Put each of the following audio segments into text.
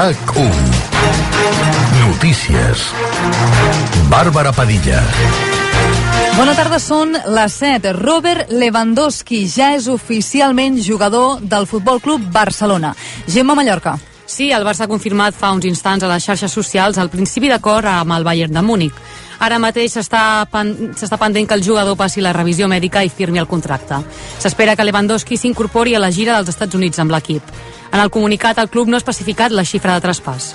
RAC1 Notícies Bàrbara Padilla Bona tarda, són les 7. Robert Lewandowski ja és oficialment jugador del Futbol Club Barcelona. Gemma Mallorca. Sí, el Barça ha confirmat fa uns instants a les xarxes socials el principi d'acord amb el Bayern de Múnich. Ara mateix s'està pendent que el jugador passi la revisió mèdica i firmi el contracte. S'espera que Lewandowski s'incorpori a la gira dels Estats Units amb l'equip. En el comunicat, el club no ha especificat la xifra de traspàs.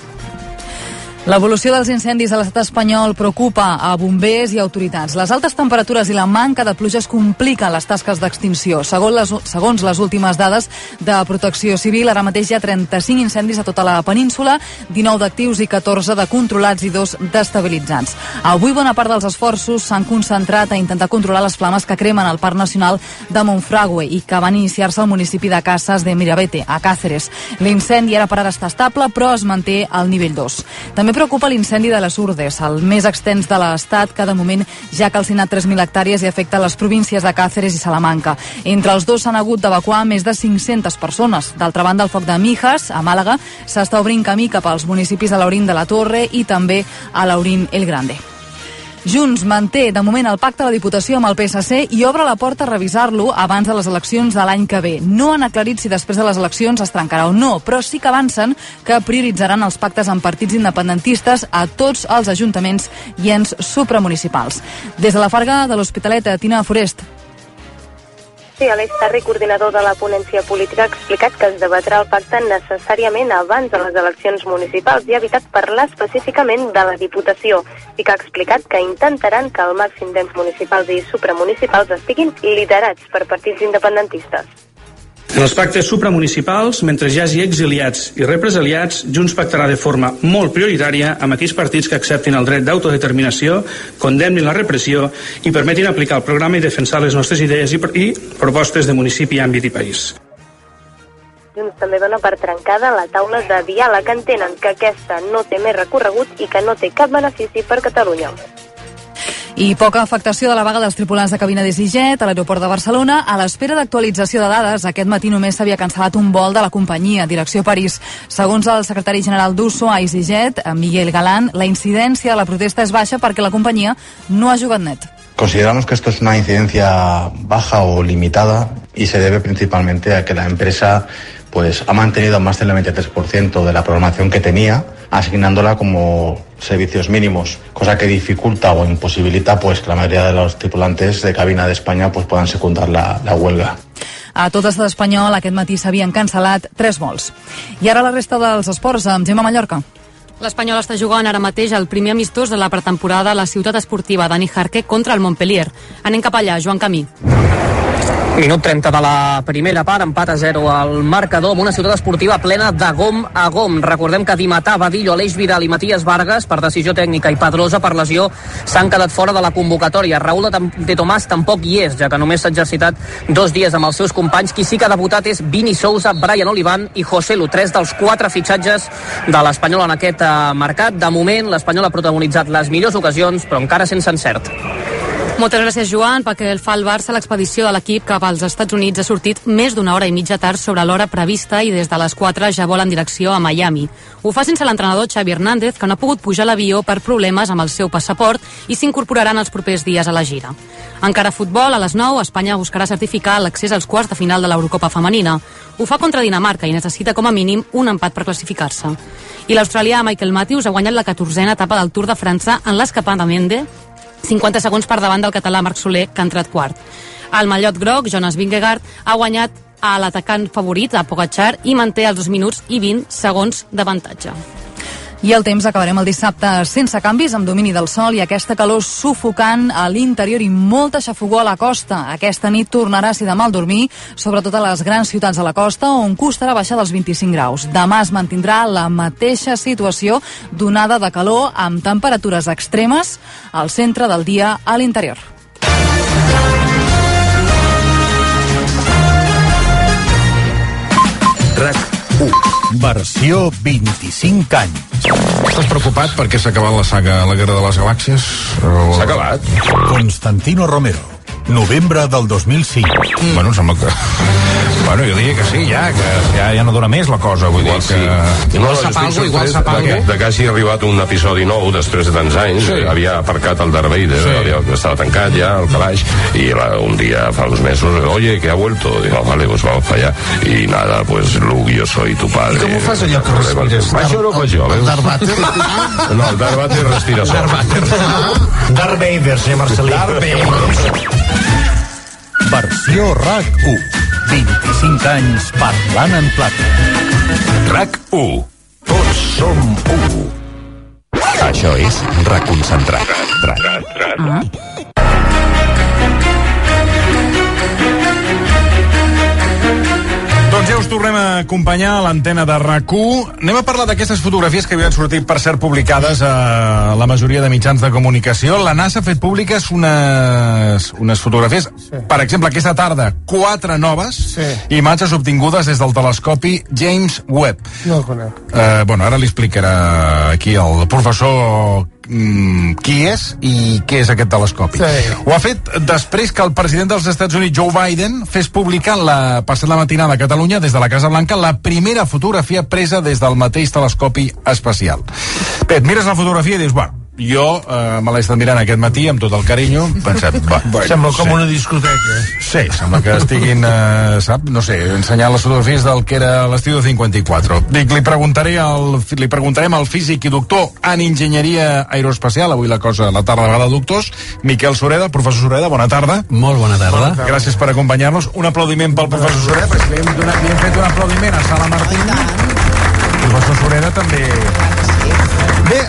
L'evolució dels incendis a l'estat espanyol preocupa a bombers i autoritats. Les altes temperatures i la manca de pluges compliquen les tasques d'extinció. Segons les, segons les últimes dades de protecció civil, ara mateix hi ha 35 incendis a tota la península, 19 d'actius i 14 de controlats i dos d'estabilitzats. Avui bona part dels esforços s'han concentrat a intentar controlar les flames que cremen al Parc Nacional de Monfragüe i que van iniciar-se al municipi de Casas de Mirabete, a Càceres. L'incendi ara per ara està estable, però es manté al nivell 2. També preocupa l'incendi de les Urdes, el més extens de l'estat, que de moment ja ha calcinat 3.000 hectàrees i afecta les províncies de Càceres i Salamanca. Entre els dos s'han hagut d'evacuar més de 500 persones. D'altra banda, el foc de Mijas, a Màlaga, s'està obrint camí cap als municipis de l'Aurín de la Torre i també a l'Aurín el Grande. Junts manté de moment el pacte de la Diputació amb el PSC i obre la porta a revisar-lo abans de les eleccions de l'any que ve. No han aclarit si després de les eleccions es trencarà o no, però sí que avancen que prioritzaran els pactes amb partits independentistes a tots els ajuntaments i ens supramunicipals. Des de la Farga de l'Hospitalet, Tina Forest. Sí, Aleix Tarri, coordinador de la ponència política, ha explicat que es debatrà el pacte necessàriament abans de les eleccions municipals i ha evitat parlar específicament de la Diputació i que ha explicat que intentaran que el màxim d'ens municipals i supramunicipals estiguin liderats per partits independentistes. En els pactes supramunicipals, mentre hi hagi exiliats i represaliats, Junts pactarà de forma molt prioritària amb aquells partits que acceptin el dret d'autodeterminació, condemnin la repressió i permetin aplicar el programa i defensar les nostres idees i, i propostes de municipi, àmbit i país. Junts també dona per trencada la taula de diàleg. Entenen que aquesta no té més recorregut i que no té cap benefici per Catalunya. I poca afectació de la vaga dels tripulants de cabina d'EasyJet a l'aeroport de Barcelona. A l'espera d'actualització de dades, aquest matí només s'havia cancel·lat un vol de la companyia, direcció París. Segons el secretari general d'USO a EasyJet, Miguel Galán, la incidència de la protesta és baixa perquè la companyia no ha jugat net. Consideramos que esto es una incidencia baja o limitada y se debe principalmente a que la empresa pues ha mantenido más del 93% de la programación que tenía, asignándola como servicios mínimos, cosa que dificulta o imposibilita pues que la mayoría de los tripulantes de cabina de España pues puedan secundar la, la huelga. A tot estat espanyol aquest matí s'havien cancel·lat tres vols. I ara la resta dels esports amb Gemma Mallorca. L'Espanyol està jugant ara mateix el primer amistós de la pretemporada a la ciutat esportiva Dani Jarque contra el Montpellier. Anem cap allà, Joan Camí. Minut 30 de la primera part, empat a 0 al marcador amb una ciutat esportiva plena de gom a gom. Recordem que Dimatà, Badillo, Aleix Vidal i Matías Vargas, per decisió tècnica i Pedrosa per lesió, s'han quedat fora de la convocatòria. Raúl de Tomàs tampoc hi és, ja que només s'ha exercitat dos dies amb els seus companys. Qui sí que ha debutat és Vini Sousa, Brian Olivan i José Lu, tres dels quatre fitxatges de l'Espanyol en aquest uh, mercat. De moment, l'Espanyol ha protagonitzat les millors ocasions, però encara sense encert. Moltes gràcies, Joan. Perquè el fa el Barça, l'expedició de l'equip cap als Estats Units ha sortit més d'una hora i mitja tard sobre l'hora prevista i des de les 4 ja vol en direcció a Miami. Ho fa sense l'entrenador Xavi Hernández, que no ha pogut pujar l'avió per problemes amb el seu passaport i s'incorporaran els propers dies a la gira. Encara futbol, a les 9, Espanya buscarà certificar l'accés als quarts de final de l'Eurocopa femenina. Ho fa contra Dinamarca i necessita com a mínim un empat per classificar-se. I l'australià Michael Matthews ha guanyat la 14a etapa del Tour de França en l'escapada Mende 50 segons per davant del català Marc Soler, que ha entrat quart. El mallot groc, Jonas Vingegaard, ha guanyat a l'atacant favorit, a Pogacar, i manté els 2 minuts i 20 segons d'avantatge. I el temps acabarem el dissabte sense canvis, amb domini del sol i aquesta calor sufocant a l'interior i molta xafogó a la costa. Aquesta nit tornarà a ser de mal dormir, sobretot a les grans ciutats de la costa, on costarà baixar dels 25 graus. Demà es mantindrà la mateixa situació donada de calor amb temperatures extremes al centre del dia a l'interior. RAC 1. Versió 25 anys. Estàs preocupat perquè s'ha acabat la saga La Guerra de les Galàxies? O... S'ha acabat? Constantino Romero. Novembre del 2005. Mm. Bueno, em sembla que... Bueno, jo diria que sí, ja, que ja, ja no dura més la cosa, vull Igual dir sí. que... No, sap estic algo, igual sap que- algo. De que hagi arribat un episodi nou després de tants anys. Sí. Havia aparcat el Darth Vader, Sí. havia, estava tancat ja, el calaix, i la, un dia, fa uns mesos, oye, que ha vuelto. Digo, vale, pues vamos para allá. Y nada, pues Luke, yo soy tu padre. Com ho fas allò que respires? Això no ho faig jo, veus? Darth Vader? No, el Darth Vader respira sol. Darth Vader, senyor Marcelí. Darth Vader. Versió RAC1. 25 anys parlant en plata. RAC 1. Tots som 1. Això és reconcentrat. Doncs ja us tornem a acompanyar a l'antena de rac Anem a parlar d'aquestes fotografies que havien sortit, per ser publicades a la majoria de mitjans de comunicació. La NASA ha fet públiques unes, unes fotografies, sí. per exemple, aquesta tarda, quatre noves Sí. imatges obtingudes des del telescopi James Webb. No el conec. Eh, bueno, ara li explicarà aquí el professor mm, qui és i què és aquest telescopi. Sí. Ho ha fet després que el president dels Estats Units, Joe Biden, fes publicar la passada matinada a Catalunya, des de la Casa Blanca, la primera fotografia presa des del mateix telescopi espacial. Bé, et mires la fotografia i dius, bueno, jo eh, me l'he estat mirant aquest matí amb tot el carinyo, pensat, va, bueno, Sembla com sí. una discoteca. Sí, sembla que estiguin, eh, sap, no sé, ensenyant les fotografies del que era l'estiu de 54. Dic, li preguntaré al, li preguntarem al físic i doctor en enginyeria aeroespacial, avui la cosa, la tarda vegada doctors, Miquel Sureda, professor Sureda, bona tarda. Molt bona tarda. Gràcies per acompanyar-nos. Un aplaudiment pel professor Sureda, perquè li hem, donat, li hem fet un aplaudiment a Sala Martín. El professor Sureda també... Bé,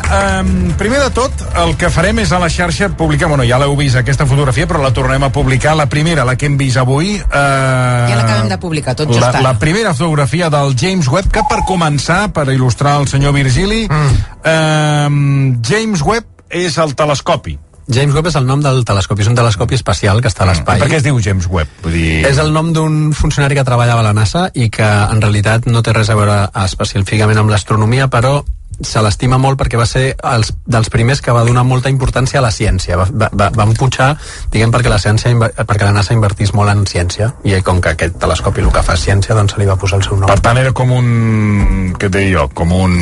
um, primer de tot, el que farem és a la xarxa publicar, bueno, ja l'heu vist aquesta fotografia, però la tornem a publicar, la primera, la que hem vist avui. Uh, Ja l'acabem de publicar, tot just la, ara. la primera fotografia del James Webb, que per començar, per il·lustrar el senyor Virgili, mm. James Webb és el telescopi. James Webb és el nom del telescopi, és un telescopi espacial que està a l'espai. Per què es diu James Webb? Vull dir... És el nom d'un funcionari que treballava a la NASA i que en realitat no té res a veure específicament amb l'astronomia, però se l'estima molt perquè va ser els, dels primers que va donar molta importància a la ciència. Va, va, va, van pujar, diguem, perquè la, ciència, perquè la NASA invertís molt en ciència i com que aquest telescopi el que fa ciència, doncs se li va posar el seu nom. Per tant, era com un... què et jo? Com un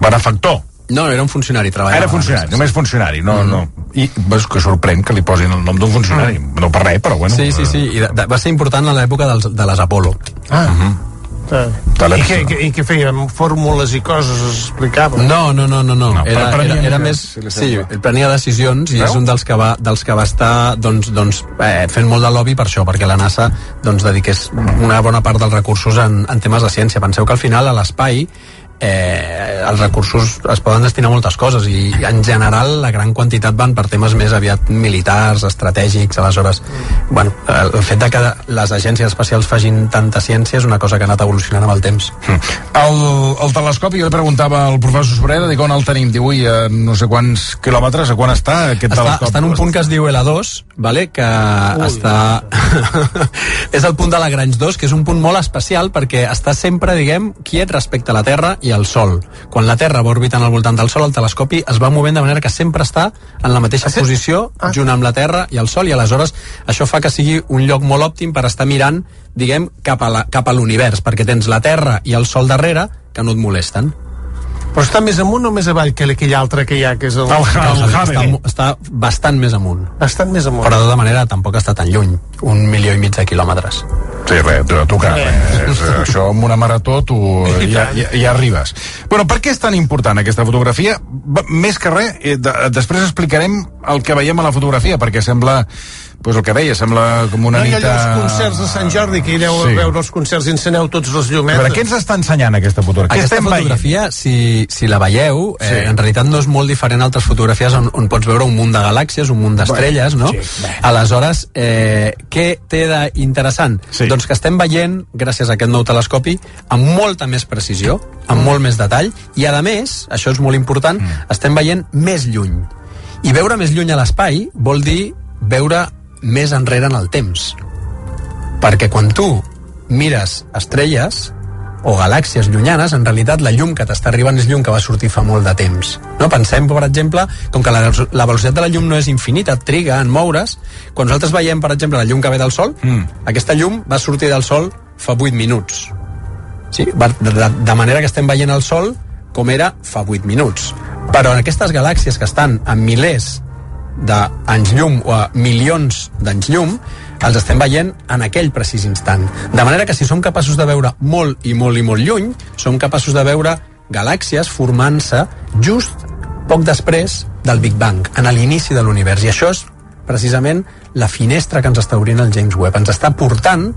benefactor. No, era un funcionari, treballava. Era funcionari, només funcionari, no, mm. no. I veus que sorprèn que li posin el nom d'un funcionari. Mm. No per res, però bueno. Sí, sí, sí, i de, de, va ser important a l'època de les Apolo. Ah. Uh -huh. I què, i què feia? Amb fórmules i coses es explicava? No, no, no, no, no. No, era, era, era més- Sí, prenia decisions i Veu? és un dels que va, dels que va estar doncs, doncs, eh, fent molt de lobby per això, perquè la NASA doncs, dediqués una bona part dels recursos en, en temes de ciència. Penseu que al final a l'espai eh, els recursos es poden destinar a moltes coses i en general la gran quantitat van per temes més aviat militars, estratègics, aleshores bueno, el fet de que les agències espacials facin tanta ciència és una cosa que ha anat evolucionant amb el temps. El, el telescopi, jo li preguntava al professor Sobreda, dic on el tenim, diu, ui, a no sé quants quilòmetres, a quan està aquest està, telescopi? està en un punt que es diu L2, vale? que Ui. està... és el punt de Lagrange 2, que és un punt molt especial perquè està sempre, diguem, quiet respecte a la Terra i al Sol. Quan la Terra va orbitant al voltant del Sol, el telescopi es va movent de manera que sempre està en la mateixa Ah, posició, Ah. junt amb la Terra i el Sol, i aleshores això fa que sigui un lloc molt òptim per estar mirant, diguem, cap a l'univers, perquè tens la Terra i el Sol darrere que no et molesten. Però està més amunt o més avall que aquell altre que hi ha, que és el... està, està bastant més amunt. Bastant més amunt. Però de tota manera tampoc està tan lluny, un milió i mig de quilòmetres. Sí, res, tu, tu res, res. És, això amb una marató tu ja, ja, ja arribes. Bueno, per què és tan important aquesta fotografia? Més que res, eh, de, després explicarem el que veiem a la fotografia, perquè sembla pues el que deia, sembla com una no nit... allò a- els concerts de Sant Jordi, que ireu Sí. a veure els concerts i enceneu tots les A llumetes. veure, què ens està ensenyant aquesta fotografia? Aquesta fotografia, si, si la veieu, eh, Sí. en realitat no és molt diferent a altres fotografies on, on pots veure un munt de galàxies, un munt d'estrelles, Bueno, no? sí, bé. Aleshores, eh, què té d'interessant? Sí. Doncs que estem veient, gràcies a aquest nou telescopi, amb molta més precisió, amb molt més detall, i a més, això és molt important, Mm. estem veient més lluny. I veure més lluny a l'espai vol dir veure més enrere en el temps. Perquè quan tu mires estrelles, o galàxies llunyanes, en realitat la llum que t'està arribant és llum que va sortir fa molt de temps. No? Pensem, per exemple, com que la, la velocitat de la llum no és infinita, triga en moure's, quan nosaltres veiem, per exemple, la llum que ve del Sol, mm. aquesta llum va sortir del Sol fa 8 minuts. Sí? De, de, de manera que estem veient el Sol com era fa 8 minuts. Però en aquestes galàxies que estan a milers d'anys llum o a milions d'anys llum, els estem veient en aquell precís instant. De manera que si som capaços de veure molt i molt i molt lluny, som capaços de veure galàxies formant-se just poc després del Big Bang, en l'inici de l'univers. I això és precisament la finestra que ens està obrint el James Webb. Ens està portant,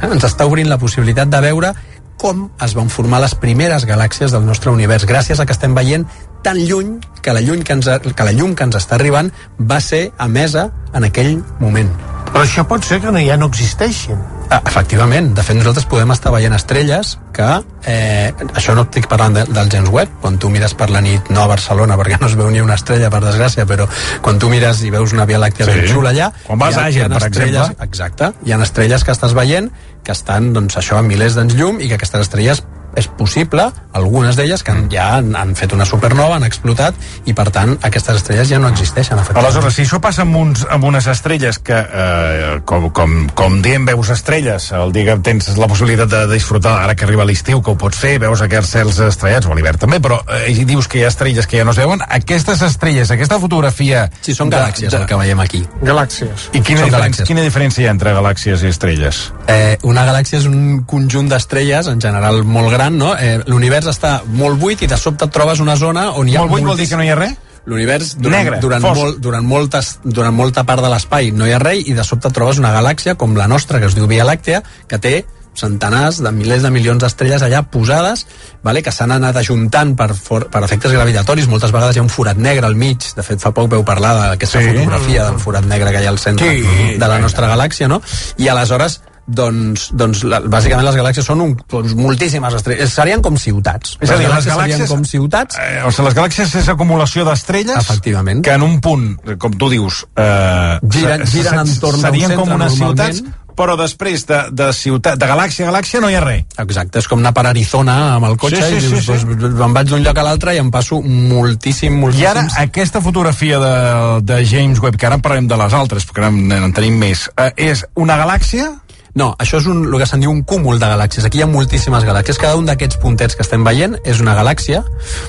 eh, ens està obrint la possibilitat de veure com es van formar les primeres galàxies del nostre univers, gràcies a que estem veient tan lluny que la, lluny que, ens, que la llum que ens està arribant va ser emesa en aquell moment. Però això pot ser que no, ja no existeixin. Ah, efectivament, de fet nosaltres podem estar veient estrelles que, eh, això no estic parlant de, del James Webb, quan tu mires per la nit, no a Barcelona, perquè no es veu ni una estrella, per desgràcia, però quan tu mires i veus una Via Làctea Sí. ben xula allà... Quan vas ha- a Àger, per exemple. Exacte, hi ha estrelles que estàs veient que estan, doncs, això, a milers d'anys llum i que aquestes estrelles és possible, algunes d'elles que han, ja han, han fet una supernova, han explotat i per tant aquestes estrelles ja no existeixen. Aleshores, si això passa amb, uns, amb unes estrelles que, eh, com, com, com diem, veus estrelles, el dia que tens la possibilitat de disfrutar, ara que arriba l'estiu, que ho pots fer, veus aquests cels estrellats, o a l'hivern també, però eh, dius que hi ha estrelles que ja no es veuen, aquestes estrelles, aquesta fotografia... Sí, són galàxies, el que veiem aquí. Galàxies. I quina, Són diferència, galàxies. quina diferència hi ha entre galàxies i estrelles? Eh, una galàxia és un conjunt d'estrelles, en general molt gran, no? Eh, L'univers està molt buit i de sobte et trobes una zona on hi ha... Molt buit vol dir que no hi ha res? L'univers, durant, Negre, durant, fosc. molt, durant, moltes, durant molta part de l'espai no hi ha res i de sobte trobes una galàxia com la nostra, que es diu Via Làctea, que té centenars de milers de milions d'estrelles allà posades, vale, que s'han anat ajuntant per, for, per efectes gravitatoris. Moltes vegades hi ha un forat negre al mig. De fet, fa poc veu parlar d'aquesta Sí. sí. fotografia del forat negre que hi ha al centre Sí. de la nostra galàxia, no? I aleshores doncs, doncs la, bàsicament les galàxies són un, doncs, moltíssimes estrelles, serien com ciutats És a dir, les galàxies- serien com ciutats Eh, o sigui, les galàxies és acumulació d'estrelles Efectivament. que en un punt, com tu dius, eh, Giren- giren entorn serien com unes ciutats, però després de, de ciutat, de galàxia a galàxia no hi ha res. Exacte, és com anar per Arizona amb el cotxe Sí, sí, i dius, sí, sí. Doncs, em vaig d'un lloc a l'altre i em passo moltíssim, I moltíssim. ara, aquesta fotografia de, de James Webb, que ara en parlarem de les altres, perquè ara en, en tenim més, eh, és una galàxia? No, això és un, el que se'n diu un cúmul de galàxies. Aquí hi ha moltíssimes galàxies. Cada un d'aquests puntets que estem veient és una galàxia,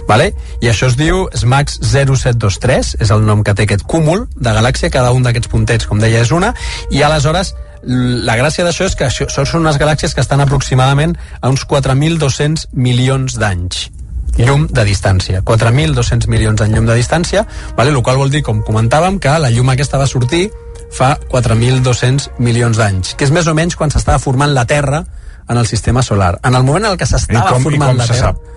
vale? i això es diu SMAX 0723, és el nom que té aquest cúmul de galàxia. Cada un d'aquests puntets, com deia, és una, i aleshores la gràcia d'això és que això, són unes galàxies que estan aproximadament a uns 4.200 milions d'anys llum de distància. 4.200 milions de llum de distància, vale? el qual vol dir, com comentàvem, que la llum aquesta va sortir fa 4.200 milions d'anys, que és més o menys quan s'estava formant la Terra en el sistema solar. En el moment en el que s'estava I com- i formant com la se Terra... sap?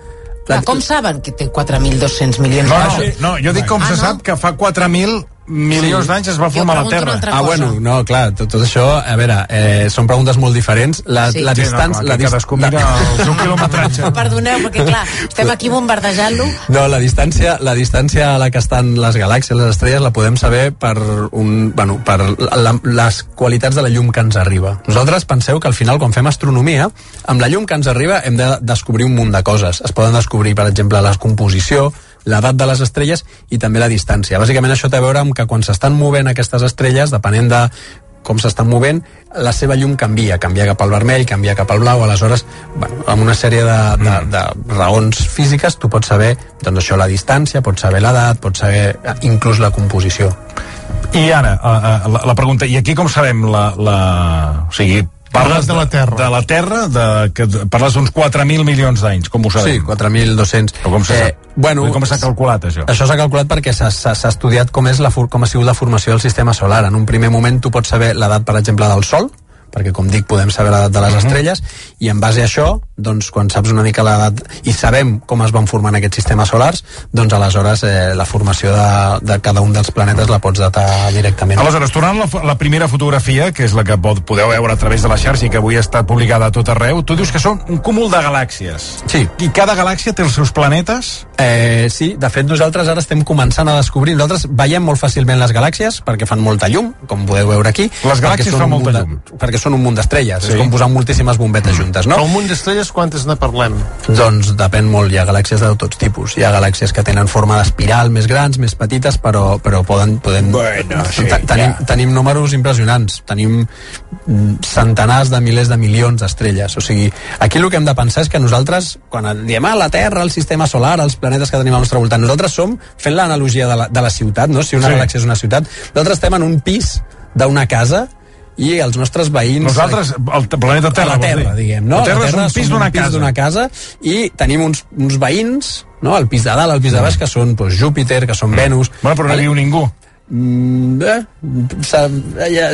Clar, com saben que té 4.200 milions No, d'anys? no, no, jo dic com Ah, se no? sap que fa 4.000 milions d'anys es va formar la Terra. Ah, bueno, no, clar, tot, tot això, a veure, eh, són preguntes molt diferents. La, Sí. la Sí, no, distància... la que dis- cadascú mira el seu quilometratge. Perdoneu, perquè clar, estem aquí bombardejant-lo. No, la distància, la distància a la que estan les galàxies, les estrelles, la podem saber per, un, bueno, per la, les qualitats de la llum que ens arriba. Nosaltres penseu que al final, quan fem astronomia, amb la llum que ens arriba hem de descobrir un munt de coses. Es poden descobrir, per exemple, la composició, l'edat de les estrelles i també la distància. Bàsicament això té a veure amb que quan s'estan movent aquestes estrelles, depenent de com s'estan movent, la seva llum canvia, canvia cap al vermell, canvia cap al blau, aleshores, bueno, amb una sèrie de, de, de raons físiques, tu pots saber, doncs això, la distància, pots saber l'edat, pots saber eh, inclús la composició. I ara, eh, eh, la, la pregunta, i aquí com sabem la... la... O sigui, parles de la Terra. De la Terra, de, que parles d'uns 4.000 milions d'anys, com ho sabem? Sí, 4.200. Però com se Eh, bueno, com s'ha calculat, això? Això s'ha calculat perquè s'ha- s'ha s'ha estudiat com, és la, com ha sigut la formació del sistema solar. En un primer moment tu pots saber l'edat, per exemple, del Sol, perquè com dic podem saber l'edat de les estrelles i en base a això, doncs quan saps una mica l'edat i sabem com es van formant aquests sistemes solars, doncs aleshores eh, la formació de, de cada un dels planetes la pots datar directament. Aleshores, tornant a la, la primera fotografia, que és la que pod, podeu veure a través de la xarxa i que avui ha estat publicada a tot arreu, tu dius que són un cúmul de galàxies. Sí. I cada galàxia té els seus planetes? Eh, sí, de fet nosaltres ara estem començant a descobrir, nosaltres veiem molt fàcilment les galàxies perquè fan molta llum, com podeu veure aquí. Les galàxies fan molta llum. Perquè són un munt d'estrelles, Sí. és com posar moltíssimes bombetes juntes, no? Però un munt d'estrelles, quantes ne parlem? Doncs depèn molt, hi ha galàxies de tots tipus. Hi ha galàxies que tenen forma d'espiral, més grans, més petites, però, però poden... poden Bueno, sí, te- tenim, ja. tenim números impressionants. Tenim mm, centenars de milers de milions d'estrelles. O sigui, aquí el que hem de pensar és que nosaltres, quan diem ah, la Terra, el sistema solar, els planetes que tenim al nostre voltant, nosaltres som, fent l'analogia de, la, de la ciutat, no? si una sí. galàxia és una ciutat, nosaltres estem en un pis d'una casa i els nostres veïns... Nosaltres, el t- planeta Terra, la Terra, diguem, no? La Terra La és un pis d'una casa. d'una casa i tenim uns, uns veïns, no? el pis de dalt, el pis de baix, que són doncs, Júpiter, que són Venus... Bueno, però no hi viu ningú. Mm, eh, se, ja,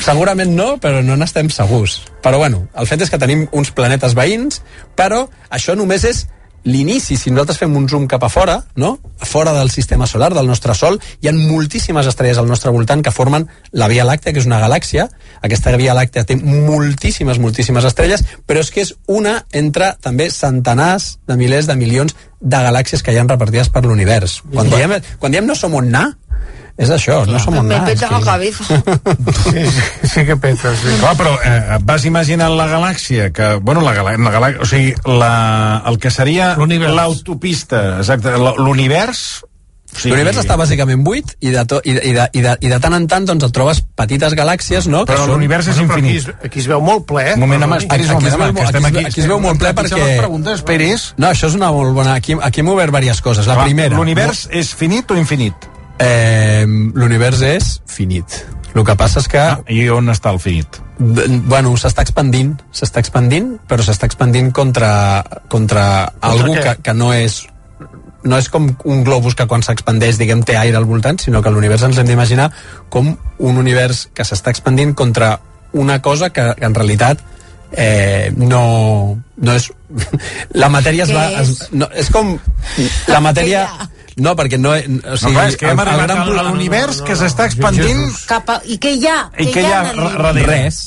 segurament no, però no n'estem segurs. Però bueno, el fet és que tenim uns planetes veïns, però això només és l'inici, si nosaltres fem un zoom cap a fora, no? fora del sistema solar, del nostre Sol, hi ha moltíssimes estrelles al nostre voltant que formen la Via Làctea, que és una galàxia. Aquesta Via Làctea té moltíssimes, moltíssimes estrelles, però és que és una entre també centenars de milers de milions de galàxies que hi han repartides per l'univers. Quan, diem, quan diem no som on anar, és això, no som on Me peta la cabeza. Sí, sí, sí que petes. Sí. Clar, però eh, vas imaginant la galàxia, que, bueno, la, galà la galàxia, o sigui, la, el que seria l'autopista, exacte, l'univers... Sigui, L'univers està bàsicament buit i de, to, i, de, i, de, i, de, i de tant en tant doncs, et trobes petites galàxies no? que Però són- l'univers és però aquí, infinit. es, aquí es veu molt ple. Un moment, home, un Aquí es veu- aquí es aquí. veu- aquí es veu molt ple Aquí perquè- preguntes, esperis. No, això és una molt bona... Aquí, aquí hem obert diverses coses. La primera... L'univers és finit o infinit? Eh, L'univers és finit. El que passa és que... Ah, I on està el finit? Bueno, s'està expandint, s'està expandint, però s'està expandint contra, contra algú què? que, que no és no és com un globus que quan s'expandeix, diguem, té aire al voltant, sinó que l'univers ens hem d'imaginar com un univers que s'està expandint contra una cosa que, que en realitat eh, no, no és... La matèria es va... és? Es, no, és com... La matèria... No, perquè no... O sigui, no, clar, és que hem el- el arribat gran a, l'univers que s'està expandint... Cap a... I què hi ha? I què hi ha en el- darrere? res.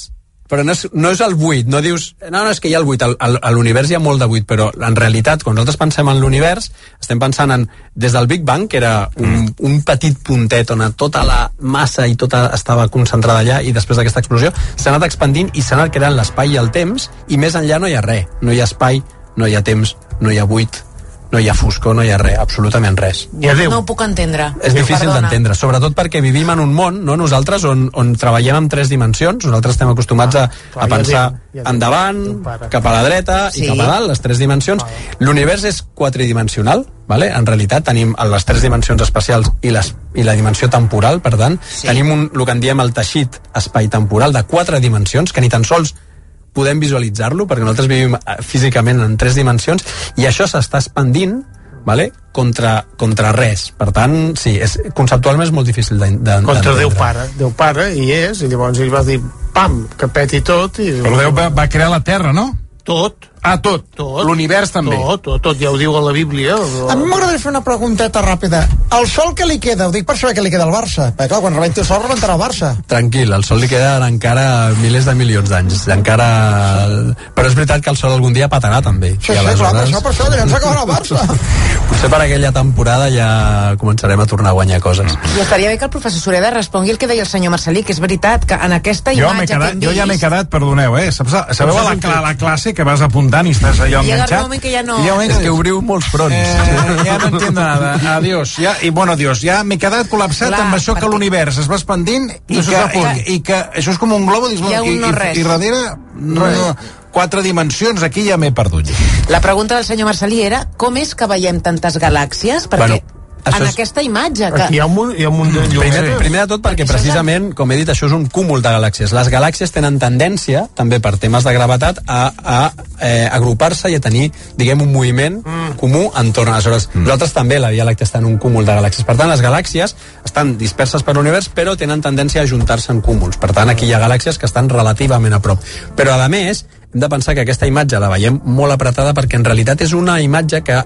Però no és, no és el buit, no dius no, no, és que hi ha el buit, a l'univers hi ha molt de buit però en realitat, quan nosaltres pensem en l'univers estem pensant en, des del Big Bang que era un, un petit puntet on tota la massa i tota estava concentrada allà i després d'aquesta explosió s'ha anat expandint i s'ha anat creant l'espai i el temps i més enllà no hi ha res, no hi ha espai no hi ha temps, no hi ha buit no hi ha foscor, no hi ha res, absolutament res I adéu. No ho puc entendre. és difícil d'entendre, sobretot perquè vivim en un món, no nosaltres, on, on treballem en tres dimensions, nosaltres estem acostumats a, clar, a pensar ja diu, ja diu, endavant, cap a la dreta Sí. i cap a dalt, les tres dimensions. L'univers és quatridimensional, vale? en realitat tenim les tres dimensions espacials i, les, i la dimensió temporal, per tant, Sí. tenim un, el que en diem el teixit espai-temporal de quatre dimensions, que ni tan sols podem visualitzar-lo, perquè nosaltres vivim eh, físicament en tres dimensions, i això s'està expandint vale? contra, contra res. Per tant, sí, és, conceptualment és molt difícil d'entendre. Contra Déu Pare. Déu Pare hi és, i llavors ell va dir, pam, que peti tot. I... Però Déu va, va crear la Terra, no? Tot. Ah, tot. Tot. L'univers també. Tot, tot, tot, ja ho diu a la Bíblia. A mi m'agradaria fer una pregunteta ràpida. El sol que li queda, ho dic per saber què li queda al Barça. Perquè clar, quan rebenti el sol rebentarà el Barça. Tranquil, al Sol li queden encara milers de milions d'anys. Encara... Però és veritat que el Sol algun dia patarà, també. Sí, I sí, clar, per aleshores, això, per això, llavors s'acabarà el Barça. Potser per aquella temporada ja començarem a tornar a guanyar coses. I estaria bé que el professor Sureda respongui el que deia el senyor Marcelí, que és veritat, que en aquesta Jo, imatge que quedat, hem jo ja m'he vist... quedat, perdoneu, eh? Saps, sabeu a la, cla- a la classe que vas apuntant i estàs allò I enganxat? arriba un moment que ja no- I hi ha un moment És que obriu molts fronts. Eh, ja no entiendo nada. Adiós. Ja, I bueno, adiós. Ja m'he quedat col·lapsat Clar, amb això que perquè- l'univers es va expandint i No que, i, i que això és com un globo dius, Hi ha un i, no i, res. i darrere no, no, quatre dimensions, aquí ja m'he perdut. La pregunta del senyor Marcelí era com és que veiem tantes galàxies? Perquè Bueno, això en és- aquesta imatge que... Aquí hi ha un, munt- hi ha un munt de llums. Primer, primer de tot perquè precisament, com he dit, això és un cúmul de galàxies. Les galàxies tenen tendència, també per temes de gravetat, a, a eh, agrupar-se i a tenir, diguem, un moviment mm. comú entorn. Aleshores, mm. nosaltres també, la Via Làctea està en un cúmul de galàxies. Per tant, les galàxies estan disperses per l'univers, però tenen tendència a juntar-se en cúmuls. Per tant, aquí hi ha galàxies que estan relativament a prop. Però, a més, hem de pensar que aquesta imatge la veiem molt apretada perquè en realitat és una imatge que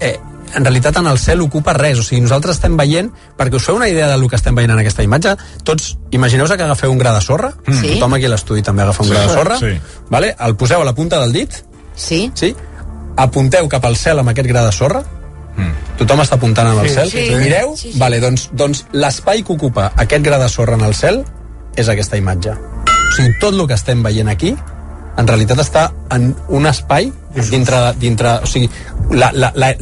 eh, en realitat en el cel ocupa res, o sigui, nosaltres estem veient, perquè us feu una idea del que estem veient en aquesta imatge, tots, imagineu-vos que agafeu un gra de sorra, Sí. tothom aquí a l'estudi també agafa un Sí, gra de sorra, sí. vale? el poseu a la punta del dit, Sí? sí? apunteu cap al cel amb aquest gra de sorra, tothom està apuntant en el Sí, cel, sí. mireu, vale, doncs, doncs l'espai que ocupa aquest gra de sorra en el cel és aquesta imatge. O sigui, tot el que estem veient aquí en realitat està en un espai dintre, de- dintre o sigui, la, la, la,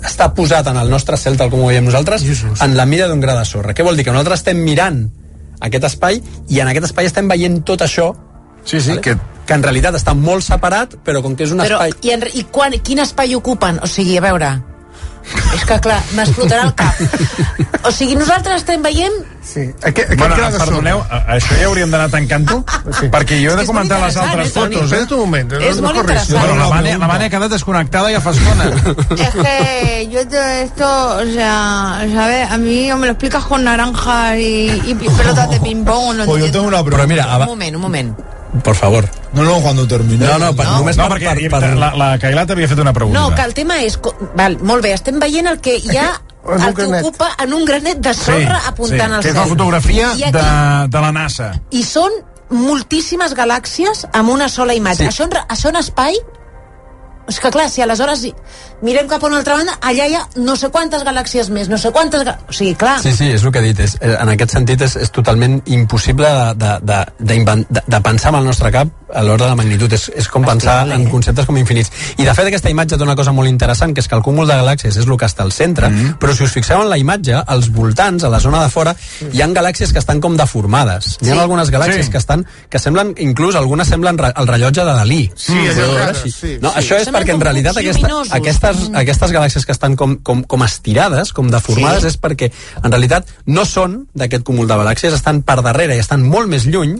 està posat en el nostre cel tal com ho veiem nosaltres en la mida d'un gra de sorra. Què vol dir? Que nosaltres estem mirant aquest espai i en aquest espai estem veient tot això sí, sí, que... que en realitat està molt separat però com que és un Però, espai i, en, i quan, quin espai ocupen? O sigui, a veure... És que, clar, m'explotarà el cap. O sigui, nosaltres estem veient... Sí. Aquest, aquest Bueno, perdoneu, a- això ja hauríem d'anar tancant-ho, sí. perquè jo he de comentar les altres Toni, fotos, eh? espera't un moment. És molt interessant. Bueno, la Vane, la Vane ha quedat desconnectada ja fa estona. Es que yo todo esto, o sea, ¿sabes? A mí o me lo explicas con naranjas y, y pelotas de ping-pong. No Pues yo tengo una Però pregunta. mira, Un moment, un moment. Por favor No, no, cuando termine. no, no, per, No. només No, per, perquè per, per, la, la Cailà t'havia fet una pregunta. No, que el tema és... Val, molt bé, estem veient el que hi ha el que granet. ocupa en un granet de sorra apuntant sí, al que cel. és la fotografia I, de, aquí, de la NASA. I són moltíssimes galàxies amb una sola imatge. Sí. Això, en, això en espai... És que clar, si aleshores mirem cap a una altra banda, allà hi ha no sé quantes galàxies més, no sé quantes... O sigui, clar... Sí, sí, és el que he dit. És, eh, en aquest sentit és, és totalment impossible de, de, de, de, de pensar amb el nostre cap a l'hora de la magnitud. És, és com pensar en eh? conceptes com infinits. I de fet aquesta imatge té una cosa molt interessant, que és que el cúmul de galàxies és el que està al centre, mm -hmm. però si us fixeu en la imatge, als voltants, a la zona de fora, hi ha galàxies que estan com deformades. Hi ha Sí. algunes galàxies Sí. que estan que semblen, inclús algunes semblen el rellotge de Dalí. Sí, Mm. raro, sí. sí, No, sí. això és Semblen perquè en realitat aquesta, aquestes, aquestes galàxies que estan com, com, com estirades, com deformades, Sí. és perquè en realitat no són d'aquest cúmul de galàxies, estan per darrere i estan molt més lluny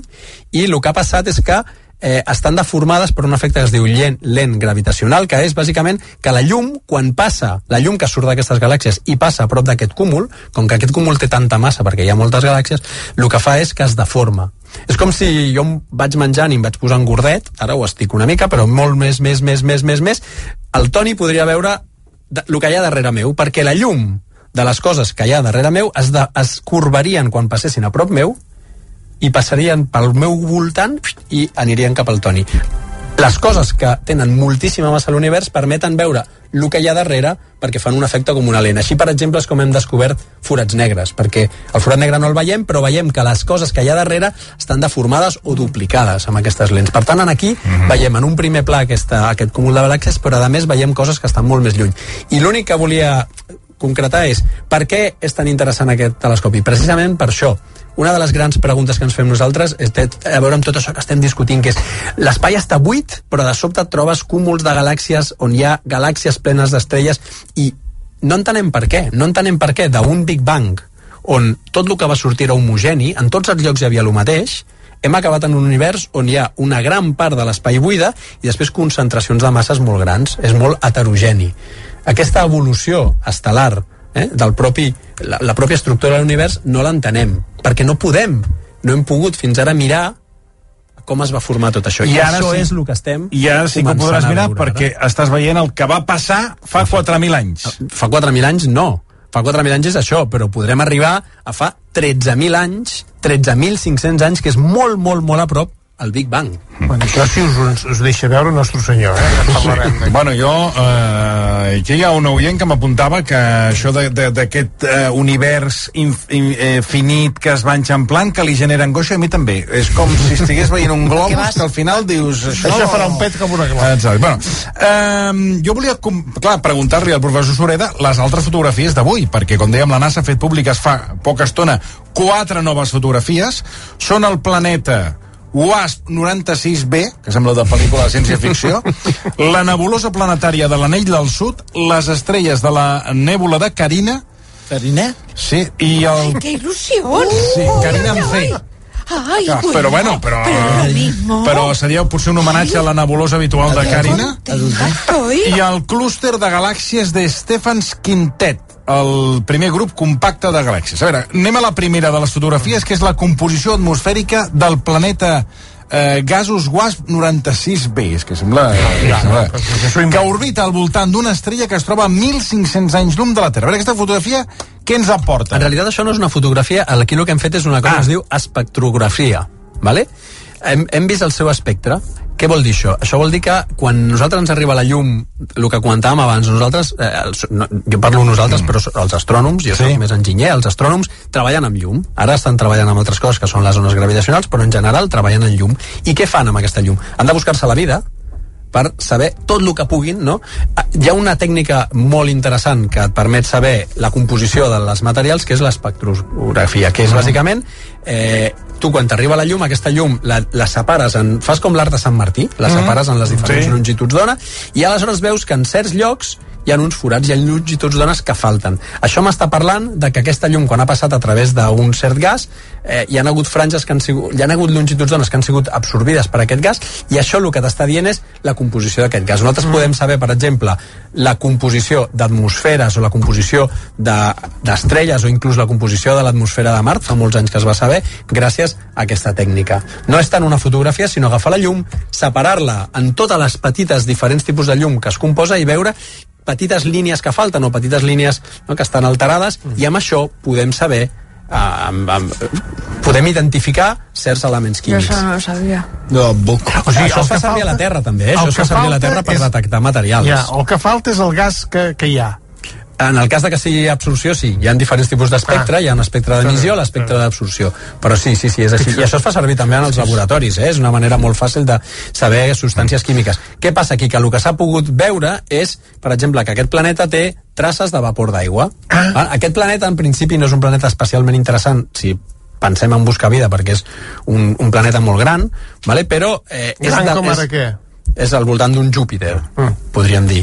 i el que ha passat és que eh, estan deformades per un efecte que es diu lent, lent gravitacional, que és bàsicament que la llum, quan passa, la llum que surt d'aquestes galàxies i passa a prop d'aquest cúmul, com que aquest cúmul té tanta massa perquè hi ha moltes galàxies, el que fa és que es deforma. És com si jo em vaig menjant i em vaig posant gordet, ara ho estic una mica, però molt més, més, més, més, més, més, el Toni podria veure el que hi ha darrere meu, perquè la llum de les coses que hi ha darrere meu es, de, es corbarien quan passessin a prop meu i passarien pel meu voltant i anirien cap al Toni. Les coses que tenen moltíssima massa a l'univers permeten veure el que hi ha darrere perquè fan un efecte com una lent. Així, per exemple, és com hem descobert forats negres, perquè el forat negre no el veiem, però veiem que les coses que hi ha darrere estan deformades o duplicades amb aquestes lents. Per tant, en aquí veiem en un primer pla aquesta, aquest cúmul de galàxies, però a més veiem coses que estan molt més lluny. I l'únic que volia concretar és per què és tan interessant aquest telescopi? Precisament per això. Una de les grans preguntes que ens fem nosaltres és té a veure amb tot això que estem discutint, que és l'espai està buit, però de sobte trobes cúmuls de galàxies on hi ha galàxies plenes d'estrelles i no entenem per què. No entenem per què d'un Big Bang on tot el que va sortir era homogeni, en tots els llocs hi havia el mateix, hem acabat en un univers on hi ha una gran part de l'espai buida i després concentracions de masses molt grans. És molt heterogeni. Aquesta evolució estel·lar eh, del propi, la, la pròpia estructura de l'univers no l'entenem, perquè no podem, no hem pogut fins ara mirar com es va formar tot això. I, ara això sí- és el que estem I ara sí que ho podràs mirar veure perquè ara. estàs veient el que va passar fa 4.000 anys. Fa 4.000 anys no. Fa 4.000 anys és això, però podrem arribar a fa 13.000 anys, 13.500 anys, que és molt, molt, molt a prop al Big Bang. Bueno, això si us, us, us deixa veure el nostre senyor, eh? Sí. Bueno, jo... Eh, aquí hi ha un oient que m'apuntava que això d'aquest eh, univers inf, in, eh, finit que es va enxamplant, que li genera angoixa, a mi també. És com si estigués veient un globus vas- que al final dius... Això, Això farà un pet com una clau. Exacte. Bueno, eh, jo volia, com, clar, preguntar-li al professor Sureda les altres fotografies d'avui, perquè, com dèiem, la NASA ha fet públiques fa poca estona quatre noves fotografies. Són el planeta WASP 96b, que sembla de pel·lícula de ciència-ficció, la nebulosa planetària de l'anell del sud, les estrelles de la nèbula de Carina, Carina? sí, i el... ¡Qué ilusión! Sí, Carina amb C. Ay, Ah, bueno, però bueno, però, Pero lo mismo. però seria potser un homenatge a la nebulosa habitual de Carina. I el clúster de galàxies de Stephens Quintet, el primer grup compacte de galàxies. A veure, anem a la primera de les fotografies, que és la composició atmosfèrica del planeta eh, gasos WASP 96b, és que sembla, sembla que orbita al voltant d'una estrella que es troba a 1.500 anys llum de la Terra. A veure, aquesta fotografia, què ens aporta? En realitat això no és una fotografia, aquí el que hem fet és una cosa Ah. que es diu espectrografia, ¿vale? Hem, hem vist el seu espectre. Què vol dir això? Això vol dir que quan nosaltres ens arriba la llum, el que comentàvem abans, nosaltres, eh, els, no, jo parlo nosaltres, mm. però els astrònoms, jo sí. soc més enginyer, els astrònoms treballen amb llum. Ara estan treballant amb altres coses que són les zones gravitacionals, però en general treballen en llum. I què fan amb aquesta llum? Han de buscar-se la vida, per saber tot el que puguin, no? Hi ha una tècnica molt interessant que et permet saber la composició dels materials, que és l'espectrografia, que és bàsicament eh, tu quan t'arriba la llum, aquesta llum la, la separes en... fas com l'art de Sant Martí, la separes en les diferents Sí. longituds d'ona i aleshores veus que en certs llocs hi ha uns forats, hi ha longituds d'ones que falten. Això m'està parlant de que aquesta llum, quan ha passat a través d'un cert gas, eh, hi han hagut franges que han sigut, hi han hagut longituds d'ones que han sigut absorbides per aquest gas, i això el que t'està dient és la composició d'aquest gas. Nosaltres Mm. podem saber, per exemple, la composició d'atmosferes o la composició de- d'estrelles o inclús la composició de l'atmosfera de Mart, fa molts anys que es va saber, gràcies a aquesta tècnica. No és tant una fotografia, sinó agafar la llum, separar-la en totes les petites diferents tipus de llum que es composa i veure petites línies que falten o petites línies no, que estan alterades i amb això podem saber eh, amb, amb, podem identificar certs elements químics. eso no lo sabía. No, buc. O sigui, això es fa que servir a la Terra també, eh? Això es que fa servir a la Terra per és- detectar materials. Ja, el que falta és el gas que, que hi ha. En el cas de que sigui absorció, sí. Hi ha diferents tipus d'espectre, Ah. hi ha un espectre d'emissió, l'espectre d'absorció. Però sí, sí, sí, és així. I això es fa servir també en els laboratoris, eh? És una manera molt fàcil de saber substàncies químiques. Què passa aquí? Que el que s'ha pogut veure és, per exemple, que aquest planeta té traces de vapor d'aigua. Ah. Aquest planeta, en principi, no és un planeta especialment interessant, si pensem en buscar vida, perquè és un, un planeta molt gran, vale? però... Eh, és Gran de, com ara és, què? És al voltant d'un Júpiter, podríem dir.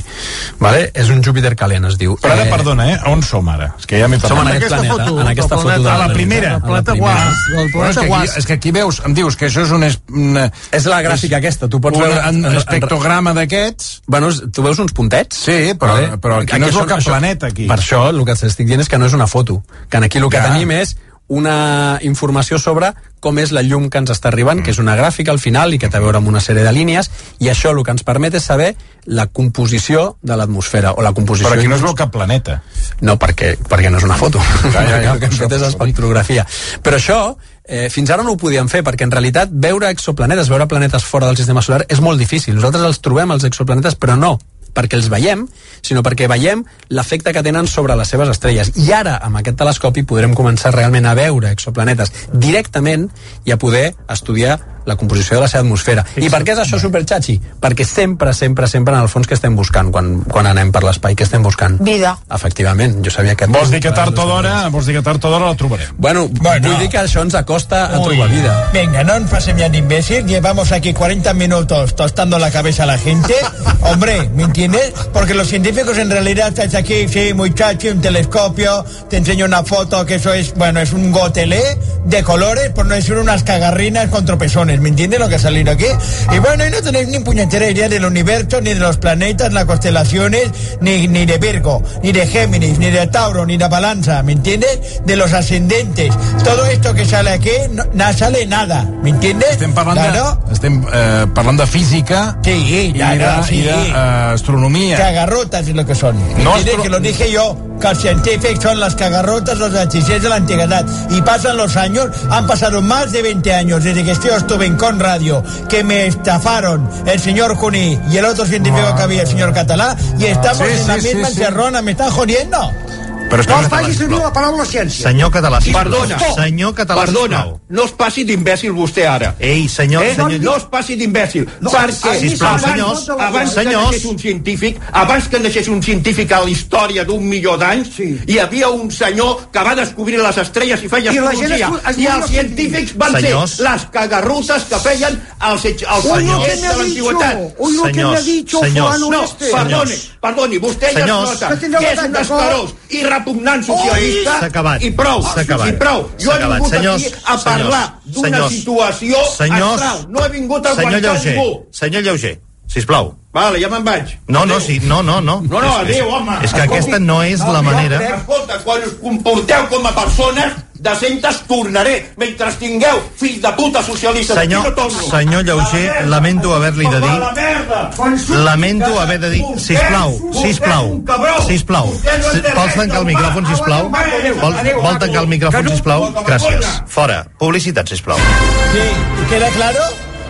Vale? És un Júpiter calent, es diu. Però ara, perdona, eh? On som ara? És que ja m'he Som en aquest planeta, en aquesta foto de A la primera. Planeta Guas. El planeta Guas. És que aquí veus, em dius que això és un... Es, una, És la gràfica aquesta, tu pots veure... Un espectrograma d'aquests... Bueno, tu veus uns puntets? Sí, però, però aquí, no és el cap planeta, aquí. Per això, el que t'estic dient és que no és una foto. Que aquí el que Ja. tenim és una informació sobre com és la llum que ens està arribant, que és una gràfica al final i que té a veure amb una sèrie de línies, i això el que ens permet és saber la composició de l'atmosfera, o la composició... Però aquí no es veu cap planeta. No, perquè, perquè no és una foto. Ja, ja, ja. el que hem fet és espectrografia. Però això, eh, fins ara no ho podíem fer, perquè en realitat veure exoplanetes, veure planetes fora del sistema solar és molt difícil. Nosaltres els trobem, els exoplanetes, però no perquè els veiem, sinó perquè veiem l'efecte que tenen sobre les seves estrelles. I ara, amb aquest telescopi, podrem començar realment a veure exoplanetes directament i a poder estudiar la composició de la seva atmosfera. I per què és això superxatxi? Perquè sempre, sempre, sempre en el fons que estem buscant quan, quan anem per l'espai, que estem buscant? Vida. Efectivament, jo sabia que... Vols dir que tard o d'hora, vols dir que tard o d'hora la trobarem. Bueno, Bueno. vull dir que això ens acosta a Uy. trobar vida. Venga, no nos pasen ya de imbécil. Llevamos aquí 40 minutos tostando la cabeza a la gente. Hombre, ¿me entiendes? Porque los científicos en realidad estáis aquí, sí, muchacho, un telescopio, te enseño una foto que eso es, bueno, es un gotelé de colores, por no decir unas cagarrinas con tropezones, ¿me entiendes lo que ha salido aquí? Y bueno, y no tenéis ni puñetera idea del universo, ni de los planetas, las constelaciones, ni, ni de Virgo, ni de Géminis, ni de Tauro, ni de Balanza, ¿me entiendes? De los ascendentes. Todo esto que sale aquí, no, no sale nada, ¿me entiendes? Estem parlant, Claro. de, estem, eh, parlant de física Sí, i de, claro, sí. i de eh, astronomia. Cagarrotas es lo que son. ¿Me No astro- Que lo dije yo, que los científicos son las cagarrotas, los hechiceros de la antigüedad. Y pasan los años, han pasado más de 20 años desde que yo Con Radio, que me estafaron el señor Cuní y el otro científico que había, el señor Catalá, y estamos Sí, en la sí, misma sí. encerrona, me están jodiendo. Però No es faci servir la paraula ciència. Senyor Català, sisplau. Perdona. Senyor Català, Perdona, sisplau. no es passi d'imbècil vostè ara. Ei, senyor, eh? senyor- No es passi d'imbècil, No, perquè sisplau, abans, senyors, abans que senyors. naixés un científic, abans que naixés un científic a la història d'un milió d'anys, hi havia un senyor que va descobrir les estrelles i feia I la gent astrologia. es- es I els científics van Senyors. ser les cagarrutes que feien els, els Uy, senyors que de l'antiguitat. lo que me ha Senyors, dicho senyors. fulano No, perdoni, Senyors. vostè ja Senyors. es nota Que és un escarós i repugnant socialista acabat. i prou, i prou. Jo he acabat. vingut Senyors, aquí a parlar d'una situació senyors, astral. No he vingut a Senyor Lleuger, ningú. senyor Lleuger, sisplau. Vale, ja me'n vaig. No, no, sí, no, no, no. No, no, adéu, home. És que Escolti, aquesta no és la manera... Escolta, quan us comporteu com a persones decentes, tornaré. Mentre tingueu fills de puta socialistes, Senyor, aquí no torno. senyor Lleuger, lamento haver-li de dir... merda. Lamento haver de dir... Sisplau, sisplau, sisplau. Si- Vols tancar el micròfon, sisplau? Vol, vol tancar el micròfon, sisplau? Gràcies. Fora. Publicitat, sisplau. Sí, ¿queda claro?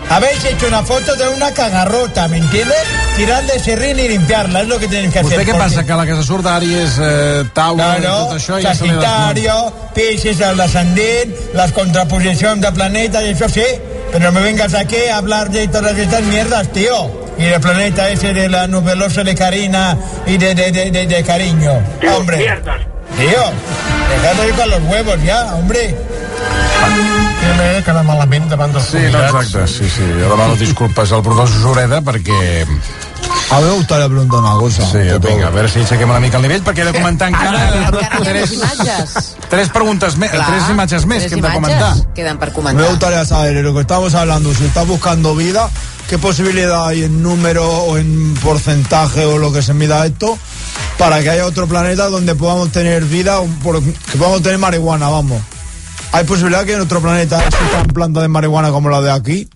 Habéis hecho una foto de una cagarrota, ¿me entiendes? Tirar de serrín y limpiarla, es lo que tenéis que hacer. què porque- passa? Que la que se surt d'Àries, eh, Taula i Claro, tot això... Sagitario, Pisces, el descendent, las contraposiciones de planetas, y eso sí, pero no me vengas aquí a hablar de todas estas mierdas, tío. Y del planeta ese de la nubelosa de Karina y de, de, de, de, de cariño. hombre. Tío, dejad de ir con los huevos ya, hombre. M'he quedat malament davant dels Sí, no, exacte, sí, sí. Jo demano disculpes al professor Sureda perquè... A mi me gustaría preguntar una cosa. Sí, vinga, a veure si aixequem una mica el nivell, perquè he de comentar encara tres, imatges. tres preguntes més, Clar, tres imatges més tres que hem de comentar. Queden per Me comentar. gustaría saber, lo que estamos hablando, si estás buscando vida, ¿qué posibilidad hay en número o en porcentaje o lo que se mida esto para que haya otro planeta donde podamos tener vida, que podamos tener marihuana, vamos? ¿Hay posibilidad que en otro planeta existan plantas de marihuana como la de aquí?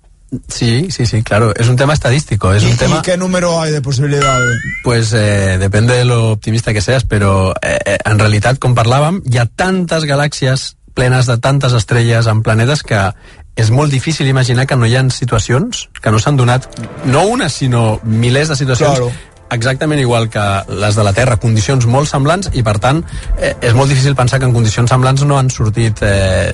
Sí, sí, sí, claro. Es un tema estadístico. Es ¿Y, un tema. y qué número hay de posibilidades? Pues eh, depende de lo optimista que seas, però eh, eh, en realitat, com parlàvem, hi ha tantes galàxies plenes de tantes estrelles en planetes que és molt difícil imaginar que no hi ha situacions que no s'han donat, no una, sinó milers de situacions Claro. Exactament igual que les de la Terra, condicions molt semblants i per tant eh, és molt difícil pensar que en condicions semblants no han sortit eh,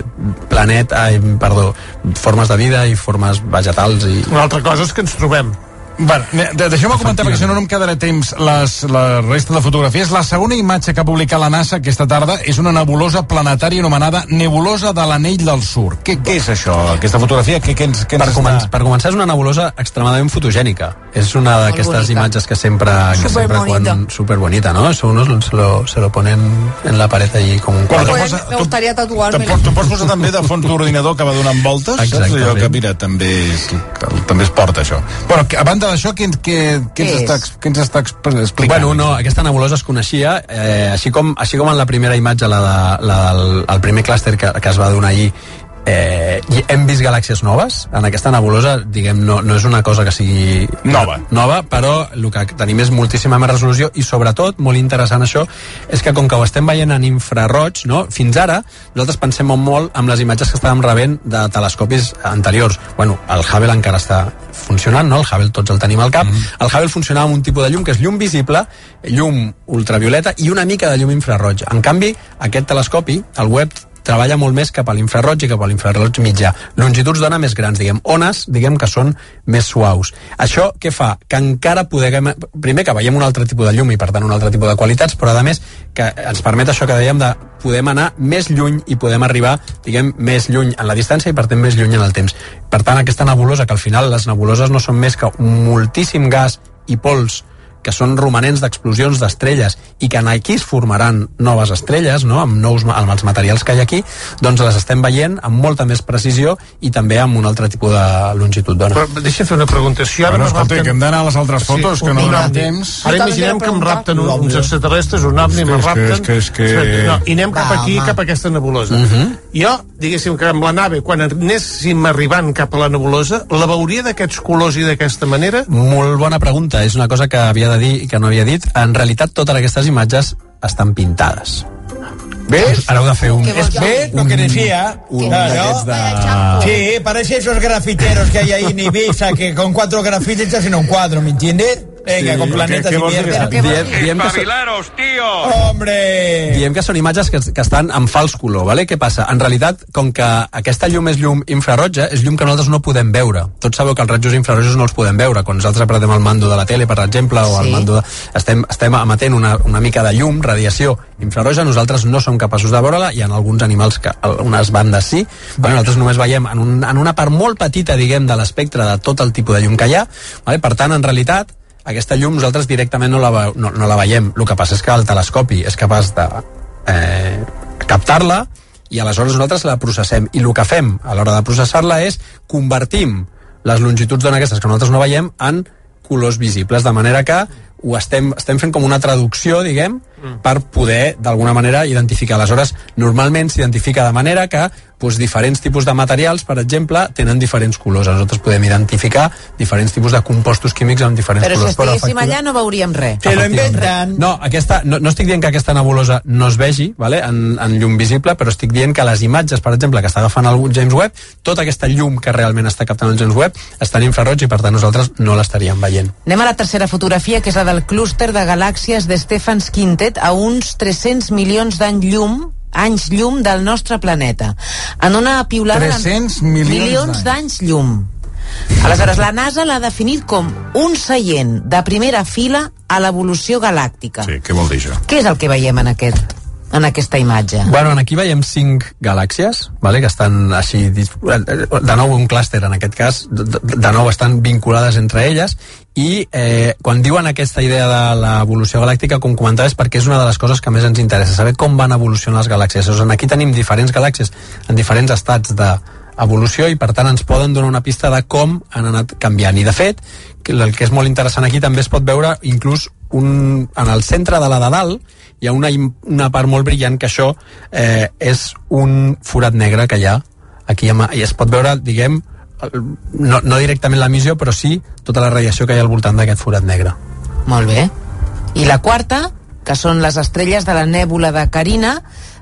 planet, ai, perdó, formes de vida i formes vegetals i... Una altra cosa és que ens trobem. Bueno, deixeu-me comentar, perquè si no no em quedarà temps les, la resta de fotografies. La segona imatge que ha publicat la NASA aquesta tarda és una nebulosa planetària anomenada Nebulosa de l'Anell del Sur. Què, què és això, aquesta fotografia? Què, què ens, què ens per, està- començar, per començar, és una nebulosa extremadament fotogènica. És una d'aquestes imatges que sempre... Que sempre Superbonita. quan, superbonita, ¿no? Eso unos se lo, se lo ponen en la pared allí com un quadre. Me gustaría tatuarme. Te'n pots posar també de fons d'ordinador que va donant voltes? Saps? Exactament. Allò que, mira, també és, també es porta, això. Bueno, que, a banda d'això, què, què, què, ens Què està, què ens està exp- explicant? Bueno, no, aquesta nebulosa es coneixia, eh, així, com, així com en la primera imatge, la, de, la del el primer clúster que, que es va donar ahir, eh, i hem vist galàxies noves en aquesta nebulosa, diguem, no, no és una cosa que sigui Nova. nova però el que tenim és moltíssima més resolució i sobretot, molt interessant això és que com que ho estem veient en infraroig no? fins ara, nosaltres pensem molt amb les imatges que estàvem rebent de telescopis anteriors, bueno, el Hubble encara està funcionant, no? el Hubble tots el tenim al cap, el Hubble funcionava amb un tipus de llum que és llum visible, llum ultravioleta i una mica de llum infraroig en canvi, aquest telescopi, el web treballa molt més cap a l'infraroig i cap a l'infraroig mitjà. Longituds d'ona més grans, diguem, ones, diguem que són més suaus. Això què fa? Que encara podem... Primer, que veiem un altre tipus de llum i, per tant, un altre tipus de qualitats, però, a més, que ens permet això que dèiem de podem anar més lluny i podem arribar, diguem, més lluny en la distància i, per tant, més lluny en el temps. Per tant, aquesta nebulosa, que al final les nebuloses no són més que moltíssim gas i pols que són romanents d'explosions d'estrelles i que aquí es formaran noves estrelles, no? amb, nous, amb els materials que hi ha aquí, doncs les estem veient amb molta més precisió i també amb un altre tipus de longitud d'ona. Però deixa fer una pregunta. Si ara Bueno, escolta, rapten- que hem d'anar a les altres fotos, que no donem temps. Ara imaginem que em rapten un- Un uns extraterrestres, un ovni, que- rapten... és que- és que- No, I anem cap aquí, cap a aquesta nebulosa. Mhm. Jo, diguéssim que amb la nave, quan anéssim arribant cap a la nebulosa, la veuria d'aquests colors i d'aquesta manera? Molt bona pregunta, és una cosa que havia de dir i que no havia dit. En realitat, totes aquestes imatges estan pintades. ¿Ves? Ara heu de fer un... ¿Ves lo que decía? un Claro. d'aquests de... Sí, parece esos grafiteros que hay ahí en Ibiza que con cuatro grafitis te hacen un cuadro, ¿me entiendes? Venga, Sí. con planetas ¿Qué- qué y vols dir mierda. Diem- diem que so- ¡Hombre! Diem que són imatges que, que estan en fals color, vale? Què passa? En realitat, com que aquesta llum és llum infraroja, és llum que nosaltres no podem veure. Tots sabeu que els rajos infrarojos no els podem veure. Quan nosaltres apretem el mando de la tele, per exemple, o el Sí. mando de... Estem, estem emetent una, una mica de llum, radiació infraroja, nosaltres no som capaços de veure-la, hi ha alguns animals que unes bandes sí, però nosaltres només veiem en, un, en una part molt petita, diguem, de l'espectre de tot el tipus de llum que hi ha, vale? per tant, en realitat, aquesta llum nosaltres directament no la, no, no la veiem. El que passa és que el telescopi és capaç de eh, captar-la i aleshores nosaltres la processem. I el que fem a l'hora de processar-la és convertim les longituds d'ona aquestes que nosaltres no veiem en colors visibles, de manera que ho estem, estem fent com una traducció, diguem, per poder, d'alguna manera, identificar. Aleshores, normalment s'identifica de manera que doncs, diferents tipus de materials, per exemple, tenen diferents colors. Nosaltres podem identificar diferents tipus de compostos químics amb diferents Però si colors. estiguéssim efecti- allà no veuríem res. Efectivament. No, aquesta, no, no estic dient que aquesta nebulosa no es vegi vale, en, en llum visible, però estic dient que les imatges, per exemple, que està agafant el James Webb, tota aquesta llum que realment està captant el James Webb està en infraroig i, per tant, nosaltres no l'estaríem veient. Anem a la tercera fotografia, que és la del clúster de galàxies de Stephans Quintet a uns 300 milions d'any llum anys llum del nostre planeta. En una piulada... de 300 milions milions d'anys llum. Aleshores, la NASA l'ha definit com un seient de primera fila a l'evolució galàctica. Sí, què vol dir això? Què és el que veiem en aquest en aquesta imatge? Bueno, aquí veiem cinc galàxies, vale, que estan així, de nou un clúster en aquest cas, de- de nou estan vinculades entre elles, i eh, quan diuen aquesta idea de l'evolució galàctica, com comentava, és perquè és una de les coses que més ens interessa, saber com van evolucionar les galàxies. O sigui, aquí tenim diferents galàxies en diferents estats de evolució i per tant ens poden donar una pista de com han anat canviant i de fet el que és molt interessant aquí també es pot veure inclús un, en el centre de la de dalt hi ha una, una part molt brillant que això eh, és un forat negre que hi ha aquí i es pot veure, diguem no, no directament l'emissió però sí tota la radiació que hi ha al voltant d'aquest forat negre Molt bé. I la quarta, que són les estrelles de la nèbula de Carina,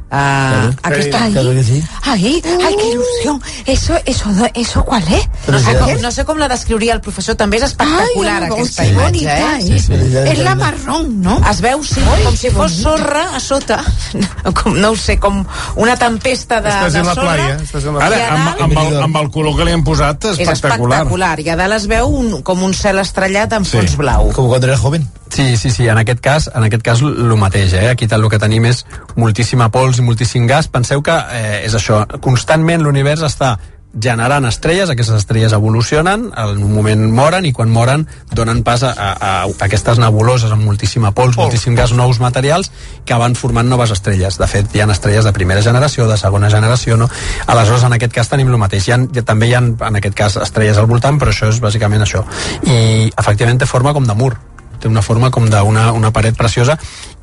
Uh, aquesta Claro, claro que sí. Ay, ay, qué ilusión. Eso, eso, eso, ¿cuál es? no, sé com, no sé com la descriuria el professor, també és espectacular Ay, aquesta qué imatge, eh? eh. Es la marrón, ¿no? Es veu, sí, Ai, com si fos sorra a sota, com, no ho sé, com una tempesta de, Estàs de en la sorra. playa, estàs en la Ara, I a amb, amb, el, amb el color que li han posat, És espectacular. espectacular. I a dalt es veu un, com un cel estrellat amb Sí. fons blau. Como cuando eres joven. Sí, sí, sí, en aquest cas, en aquest cas el mateix, eh? Aquí el que tenim és moltíssima pols i moltíssim gas. Penseu que eh, és això, constantment l'univers està generant estrelles, aquestes estrelles evolucionen, en un moment moren i quan moren donen pas a, a, a aquestes nebuloses amb moltíssima pols, moltíssim gas, nous materials que van formant noves estrelles. De fet, hi ha estrelles de primera generació, de segona generació, no? Aleshores, en aquest cas tenim el mateix. Hi ha, també hi ha, en aquest cas, estrelles al voltant, però això és bàsicament això. I, efectivament, té forma com de mur té una forma com d'una una paret preciosa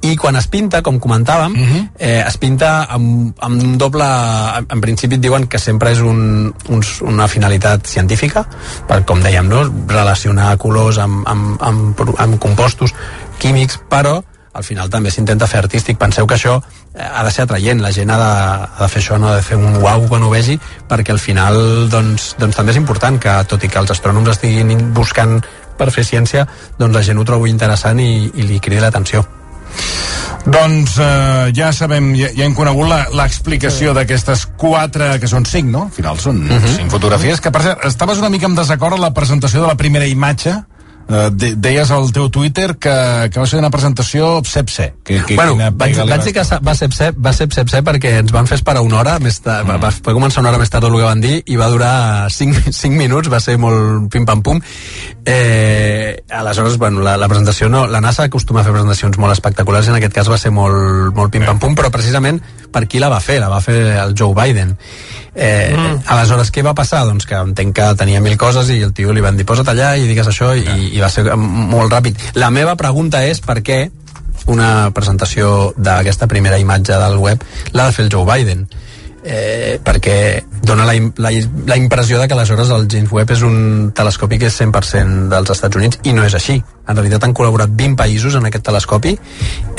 i quan es pinta, com comentàvem uh -huh. eh, es pinta amb, amb un doble en, principi diuen que sempre és un, un, una finalitat científica per, com dèiem, no? relacionar colors amb, amb, amb, amb compostos químics, però al final també s'intenta fer artístic. Penseu que això eh, ha de ser atraient, la gent ha de, ha de fer això, no ha de fer un uau quan ho vegi, perquè al final doncs, doncs també és important que, tot i que els astrònoms estiguin in- buscant per fer ciència, doncs la gent ho trobo interessant i, i li crida l'atenció. Doncs eh, ja sabem, ja, ja hem conegut la- l'explicació d'aquestes quatre, que són cinc, no? Al final són uh -huh. cinc fotografies, que per cert, estaves una mica en desacord en la presentació de la primera imatge, eh, de, deies al teu Twitter que, que va ser una presentació sepse. Que, que, bueno, vaig, vaig dir que va ser, va ser pse, pse perquè ens van fer esperar una hora, més tard, mm. va, va començar una hora més tard el que van dir i va durar 5, 5 minuts, va ser molt pim-pam-pum. Eh, aleshores, bueno, la, la presentació no, la NASA acostuma a fer presentacions molt espectaculars i en aquest cas va ser molt, molt pim-pam-pum, però precisament per qui la va fer? La va fer el Joe Biden. Eh, mm. Aleshores, què va passar? Doncs que entenc que tenia mil coses i el tio li van dir posa't allà i digues això i, i va ser molt ràpid. La meva pregunta és per què una presentació d'aquesta primera imatge del web l'ha de fer el Joe Biden eh, perquè dona la, la, la impressió de que aleshores el James Webb és un telescopi que és 100% dels Estats Units i no és així. En realitat han col·laborat 20 països en aquest telescopi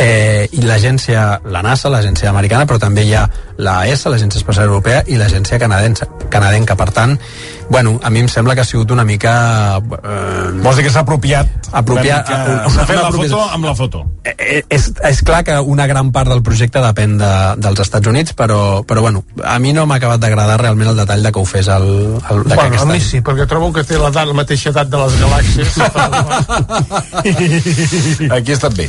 eh, i l'agència, la NASA, l'agència americana, però també hi ha la ESA, l'Agència Espacial Europea, i l'agència canadenca, canadenca. Per tant, bueno, a mi em sembla que ha sigut una mica... Eh, Vols dir que s'ha apropiat? apropiat, Una mica- una- S'ha fet una la foto amb la foto. eh, és, és clar que una gran part del projecte depèn de, dels Estats Units, però, però bueno, a mi no m'ha acabat d'agradar realment el detall de que ho fes el, el, Bueno, d'aquest a mi any. sí, perquè trobo que té l'edat, la mateixa edat de les galàxies. Aquí ha estat bé.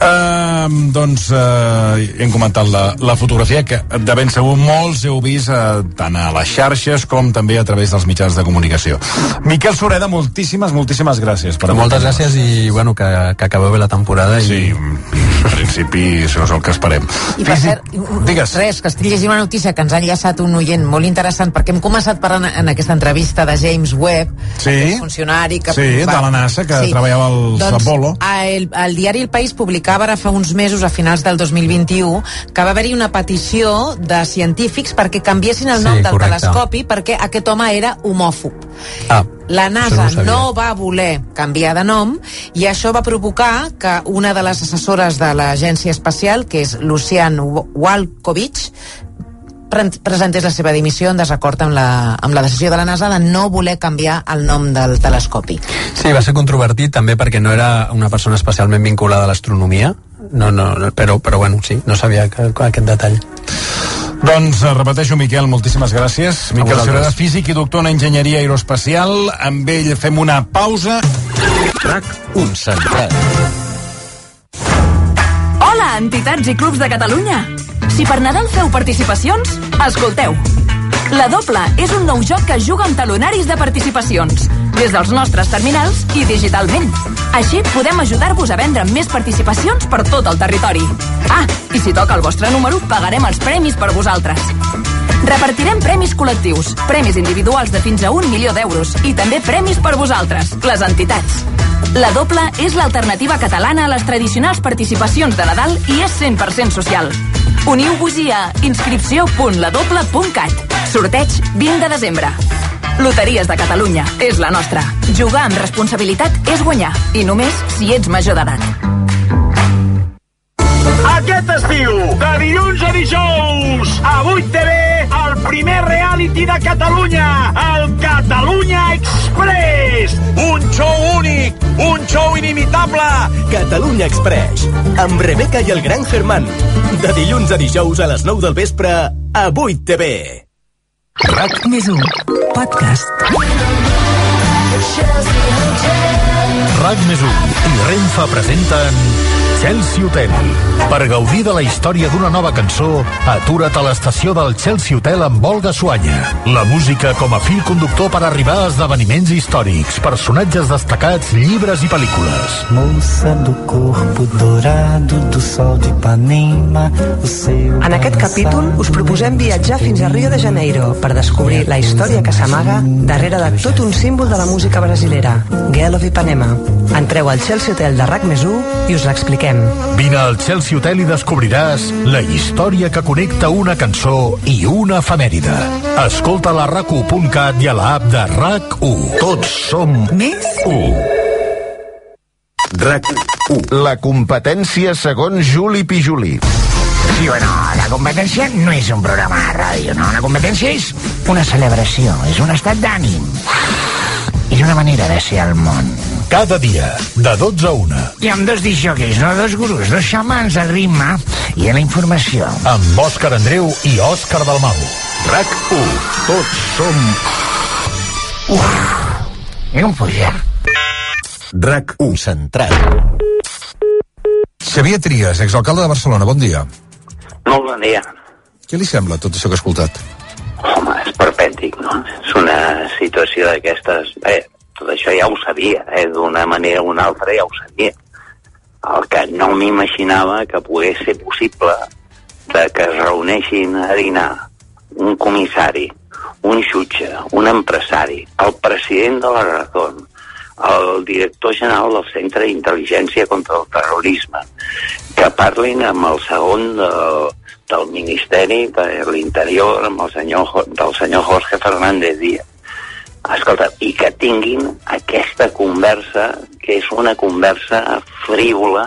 Uh, doncs uh, hem comentat la, la fotografia que de ben segur molts heu vist uh, tant a les xarxes com també a través dels mitjans de comunicació. Miquel Sureda, moltíssimes, moltíssimes gràcies. Per Moltes gràcies i bueno, que, que acabeu bé la temporada Sí, i En principi, això és el que esperem. I per cert, un- res, que estic llegint una notícia que ens ha enllaçat un oient molt interessant, perquè hem començat parlant en aquesta entrevista de James Webb, Sí. aquest funcionari que... Sí, de la NASA, que treballava al doncs, Apollo. El, el diari El País publicava ara fa uns mesos, a finals del 2021, que va haver-hi una petició de científics perquè canviessin el Sí, nom del correcte. telescopi perquè aquest home era homòfob. Ah, La no NASA sabia. no va voler canviar de nom i això va provocar que una de les assessores de l'agència espacial, que és Lucian Walkovich, pre- presentés la seva dimissió en desacord amb la, amb la decisió de la NASA de no voler canviar el nom del telescopi. Sí, va ser controvertit també perquè no era una persona especialment vinculada a l'astronomia, no, no, no, però, però bueno, sí, no sabia que, aquest detall. Doncs eh, repeteixo, Miquel, moltíssimes gràcies. Miquel. Cervera, físic i doctor en enginyeria aeroespacial. Amb ell fem una pausa. RAC concentrat. Hola, entitats i clubs de Catalunya! Si per Nadal feu participacions, escolteu. La Doble és un nou joc que juga amb talonaris de participacions, des dels nostres terminals i digitalment. Així podem ajudar-vos a vendre més participacions per tot el territori. Ah, i si toca el vostre número, pagarem els premis per vosaltres. Repartirem premis col·lectius, premis individuals de fins a un milió d'euros i també premis per vosaltres, les entitats. La doble és l'alternativa catalana a les tradicionals participacions de Nadal i és 100% social. Uniu-vos-hi a inscripció.ladoble.cat. Sorteig 20 de desembre. Loteries de Catalunya. És la nostra. Jugar amb responsabilitat és guanyar. I només si ets major d'edat. Aquest estiu, de dilluns a dijous, a 8 TV, el primer reality de Catalunya, el Catalunya Express. Un show únic, un show inimitable. Catalunya Express, amb Rebeca i el gran Germán. De dilluns a dijous a les 9 del vespre, a 8 TV. RAC Més un podcast. RAC més 1 i Renfa presenten Chelsea Hotel. Per gaudir de la història d'una nova cançó, atura't a l'estació del Chelsea Hotel amb Olga Suanya. La música com a fil conductor per arribar a esdeveniments històrics, personatges destacats, llibres i pel·lícules. Moça do corpo dourado do sol de Ipanema, o seu En aquest capítol us proposem viatjar fins a Rio de Janeiro per descobrir la història que s'amaga darrere de tot un símbol de la música brasilera, Girl of Ipanema. Entreu al Chelsea Hotel de RAC més 1 i us l'expliquem. Vine al Chelsea Hotel i descobriràs la història que connecta una cançó i una efemèride. Escolta la rac1.cat i a l'app de RAC1. Tots som Més 1. RAC1. La competència segons Juli Pijuli. Sí, bueno, la competència no és un programa de ràdio, no? La competència és una celebració, és un estat d'ànim. És una manera de ser al món. Cada dia, de 12 a 1. I amb dos disjoquis, no? Dos gurus, dos xamans de ritme i de la informació. Amb Òscar Andreu i Òscar Dalmau. RAC1. Tots som... Uf, era un pujar. RAC1. Centrat. Xavier Trias, exalcalde de Barcelona, bon dia. Molt bon dia. Què li sembla tot això que ha escoltat? Home, és perpèntic, no? És una situació d'aquestes... Bé, tot això ja ho sabia, eh? D'una manera o una altra ja ho sabia. El que no m'imaginava que pogués ser possible de que es reuneixin a dinar un comissari, un jutge, un empresari, el president de la Razón, el director general del Centre d'Intel·ligència contra el Terrorisme, que parlin amb el segon del, del Ministeri de l'Interior, amb el senyor, del senyor Jorge Fernández Díaz. Escolta, i que tinguin aquesta conversa, que és una conversa frívola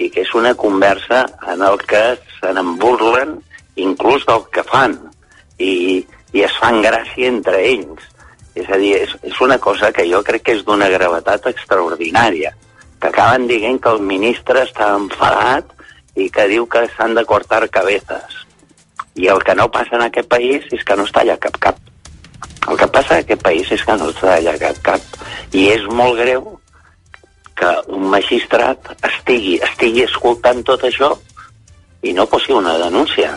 i que és una conversa en el que se n'emburlen inclús del que fan i, i es fan gràcia entre ells. És a dir, és, és una cosa que jo crec que és d'una gravetat extraordinària, que acaben dient que el ministre està enfadat i que diu que s'han de cortar cabezas. I el que no passa en aquest país és que no es talla cap cap. El que passa en aquest país és que no es talla cap. I és molt greu que un magistrat estigui, estigui escoltant tot això i no posi una denúncia.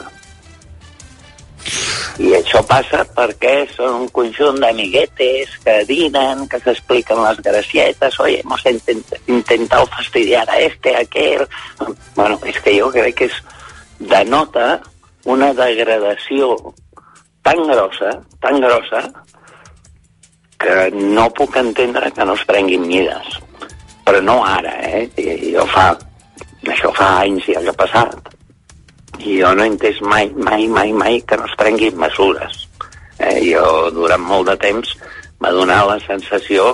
I això passa perquè són un conjunt d'amiguetes que dinen, que s'expliquen les gracietes, oye, hemos intent intentado fastidiar a este, a aquel... Bueno, és que jo crec que és denota una degradació tan grossa, tan grossa, que no puc entendre que no es prenguin mides. Però no ara, eh? Jo fa... Això fa anys ja ha passat. I jo no he entès mai, mai, mai, mai que no es prenguin mesures. Eh, jo, durant molt de temps, m'ha donat la sensació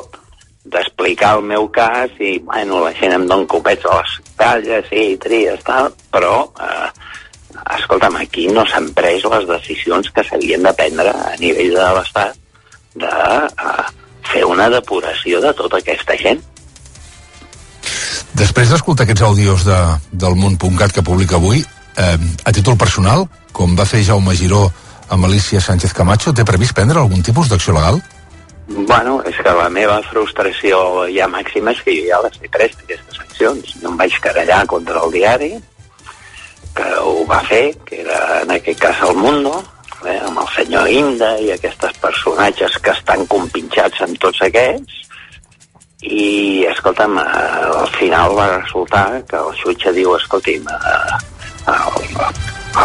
d'explicar el meu cas i, bueno, la gent em dona copets a les talles, sí, tries, tal, però, eh, escolta'm, aquí no s'han pres les decisions que s'havien de prendre a nivell de l'Estat de eh, fer una depuració de tota aquesta gent. Després d'escoltar aquests àudios de, del món.cat que publica avui, eh, a títol personal, com va fer Jaume Giró amb Alicia Sánchez Camacho, té previst prendre algun tipus d'acció legal? Bueno, és que la meva frustració ja màxima és que jo ja les he pres, aquestes accions. Jo em vaig querellar contra el diari, que ho va fer, que era en aquest cas el Mundo, eh, amb el senyor Inda i aquests personatges que estan compinxats amb tots aquests, i, escolta'm, eh, al final va resultar que el jutge diu, escolti'm, eh, el,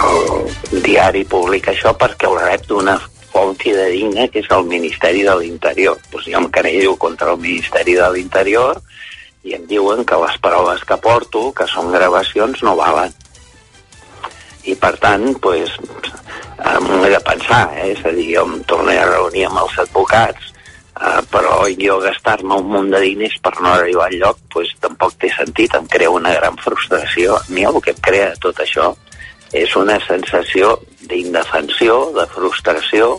el diari publica això perquè ho rep d'una font fidedigna que és el Ministeri de l'Interior. Pues jo em querello contra el Ministeri de l'Interior i em diuen que les proves que porto, que són gravacions, no valen. I per tant, pues, m'ho he de pensar, eh? és a dir, jo em tornaré a reunir amb els advocats, eh, però jo gastar-me un munt de diners per no arribar al lloc, pues, tampoc té sentit, em crea una gran frustració. A mi el que em crea tot això és una sensació d'indefensió, de frustració,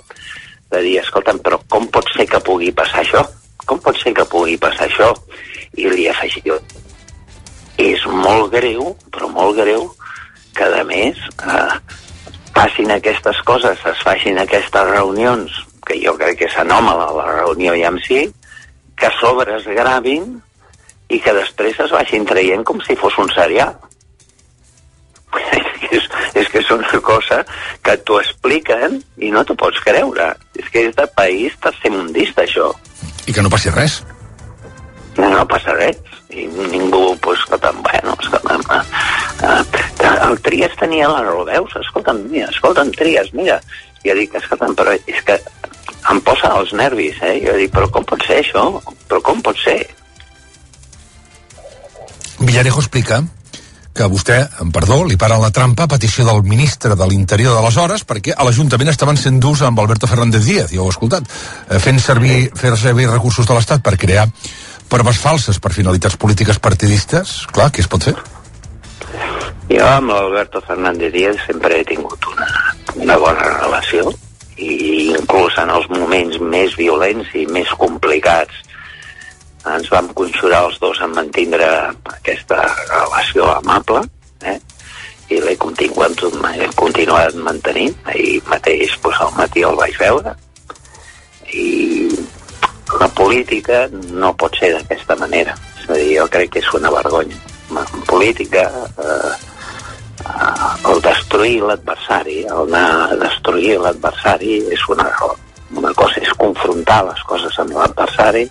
de dir, escolta'm, però com pot ser que pugui passar això? Com pot ser que pugui passar això? I li afegio, és molt greu, però molt greu, que a més eh, passin aquestes coses, es facin aquestes reunions, que jo crec que és anòmala la reunió ja en si, que a sobre es gravin i que després es vagin traient com si fos un serial. és, és que és una cosa que t'ho expliquen i no t'ho pots creure. És que és de país tercermundista, això. I que no passi res. No, no passa res. I ningú, pues, escolta'm, bueno, escolta'm, eh, eh, el Trias tenia la raó, veus? Escolta'm, mira, escolta'm, Trias, mira. Jo dic, escolta'm, però és que em posa els nervis, eh? Jo dic, però com pot ser això? Però com pot ser? Villarejo explica que vostè, amb perdó, li para la trampa a petició del ministre de l'Interior d'aleshores perquè a l'Ajuntament estaven sent durs amb Alberto Fernández Díaz, ja ho he escoltat, eh, fent servir, fer servir recursos de l'Estat per crear proves falses per finalitats polítiques partidistes. Clar, què es pot fer? Jo amb l'Alberto Fernández Díaz sempre he tingut una, una bona relació i inclús en els moments més violents i més complicats ens vam conjurar els dos en mantindre aquesta relació amable eh? i l'he continuat, continuat mantenint. Ahir mateix pues, al matí el vaig veure. I la política no pot ser d'aquesta manera. És a dir, jo crec que és una vergonya política eh, eh, el destruir l'adversari el anar a destruir l'adversari és un error una cosa és confrontar les coses amb l'adversari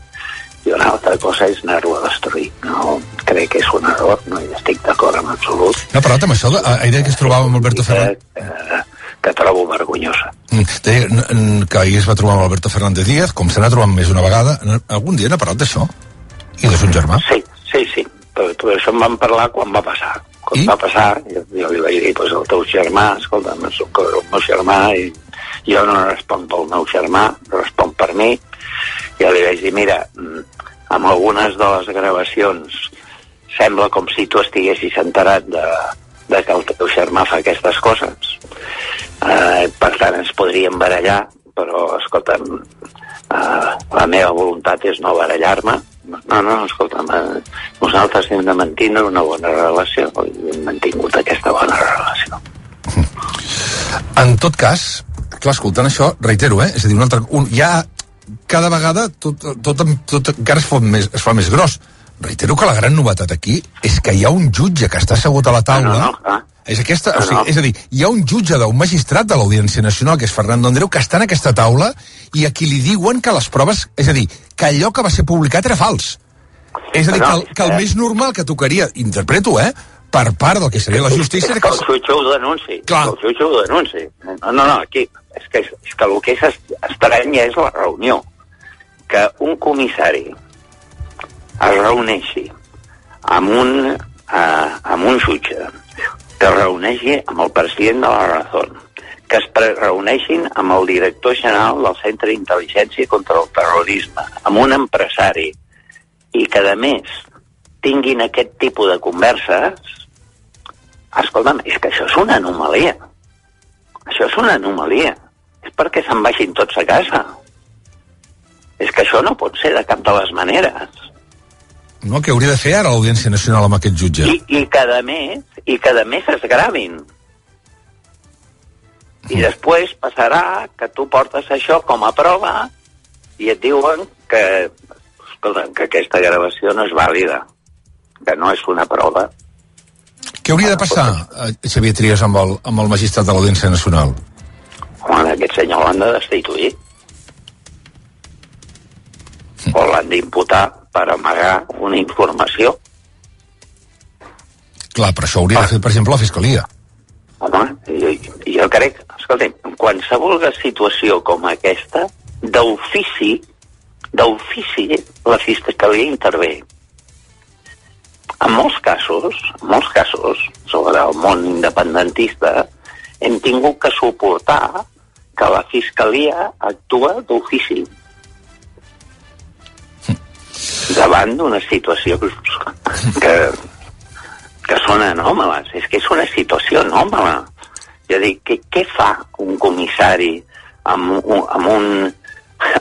i una altra cosa és anar-ho a destruir. No, crec que és un error, no hi estic d'acord en absolut. No parlat amb això, ahir que es trobava amb Alberto Fernández? Que, que trobo vergonyosa. Mm, deia que ahir es va trobar amb Alberto Fernández Díaz, com se n'ha trobat més una vegada. Algun dia n'ha parlat d'això? I de son germà? Sí, sí, sí. Però, però això en vam parlar quan va passar. Quan I? va passar, jo, jo li vaig dir, pues, el teu germà, escolta, soc el meu germà i jo no responc pel meu germà, responc per mi, jo li vaig dir, mira, amb algunes de les gravacions sembla com si tu estiguessis enterat de, de que el teu germà fa aquestes coses. Eh, per tant, ens podríem barallar, però, escolta'm, eh, la meva voluntat és no barallar-me. No, no, escolta'm, eh, nosaltres hem de mantenir una bona relació i hem mantingut aquesta bona relació. En tot cas, clar, escoltant això, reitero, eh? És a dir, un altre, un, ja cada vegada tot, tot, tot, tot encara es fa, més, es fa més gros. Reitero que la gran novetat aquí és que hi ha un jutge que està assegut a la taula no, no, no, És, aquesta, o sigui, és a dir, hi ha un jutge d'un magistrat de l'Audiència Nacional, que és Fernando Andreu, que està en aquesta taula i a qui li diuen que les proves... És a dir, que allò que va ser publicat era fals. És a dir, que el, que el més normal que tocaria, interpreto, eh, per part del que seria la justícia... Que el jutge ho denunci. Clar. El jutge ho denunci. No, no, no, aquí... És que, és que el que és est- estrany és la reunió. Que un comissari es reuneixi amb un, eh, amb un jutge, que reuneixi amb el president de la Razón, que es reuneixin amb el director general del Centre d'Intel·ligència contra el Terrorisme, amb un empresari, i que, a més, tinguin aquest tipus de converses, escolta'm, és que això és una anomalia. Això és una anomalia. És perquè se'n vagin tots a casa. És que això no pot ser de cap de les maneres. No, què hauria de fer ara l'Audiència Nacional amb aquest jutge? I, i cada mes, i cada mes es gravin. I després passarà que tu portes això com a prova i et diuen que, escolta, que aquesta gravació no és vàlida, que no és una prova. Què hauria de passar, eh, Xavier Trias, amb el, amb el magistrat de l'Audiència Nacional? Home, aquest senyor l'han de destituir. O l'han d'imputar per amagar una informació. Clar, però això hauria de fer, per exemple, la Fiscalia. Home, jo, jo crec, escolta'm, en qualsevol situació com aquesta, d'ofici, d'ofici, la Fiscalia intervé. En molts casos, en molts casos, sobre el món independentista, hem tingut que suportar que la Fiscalia actua d'ofici davant d'una situació que, que, són anòmales. És que és una situació anòmala. És a dir, què, què fa un comissari amb, un- amb, un,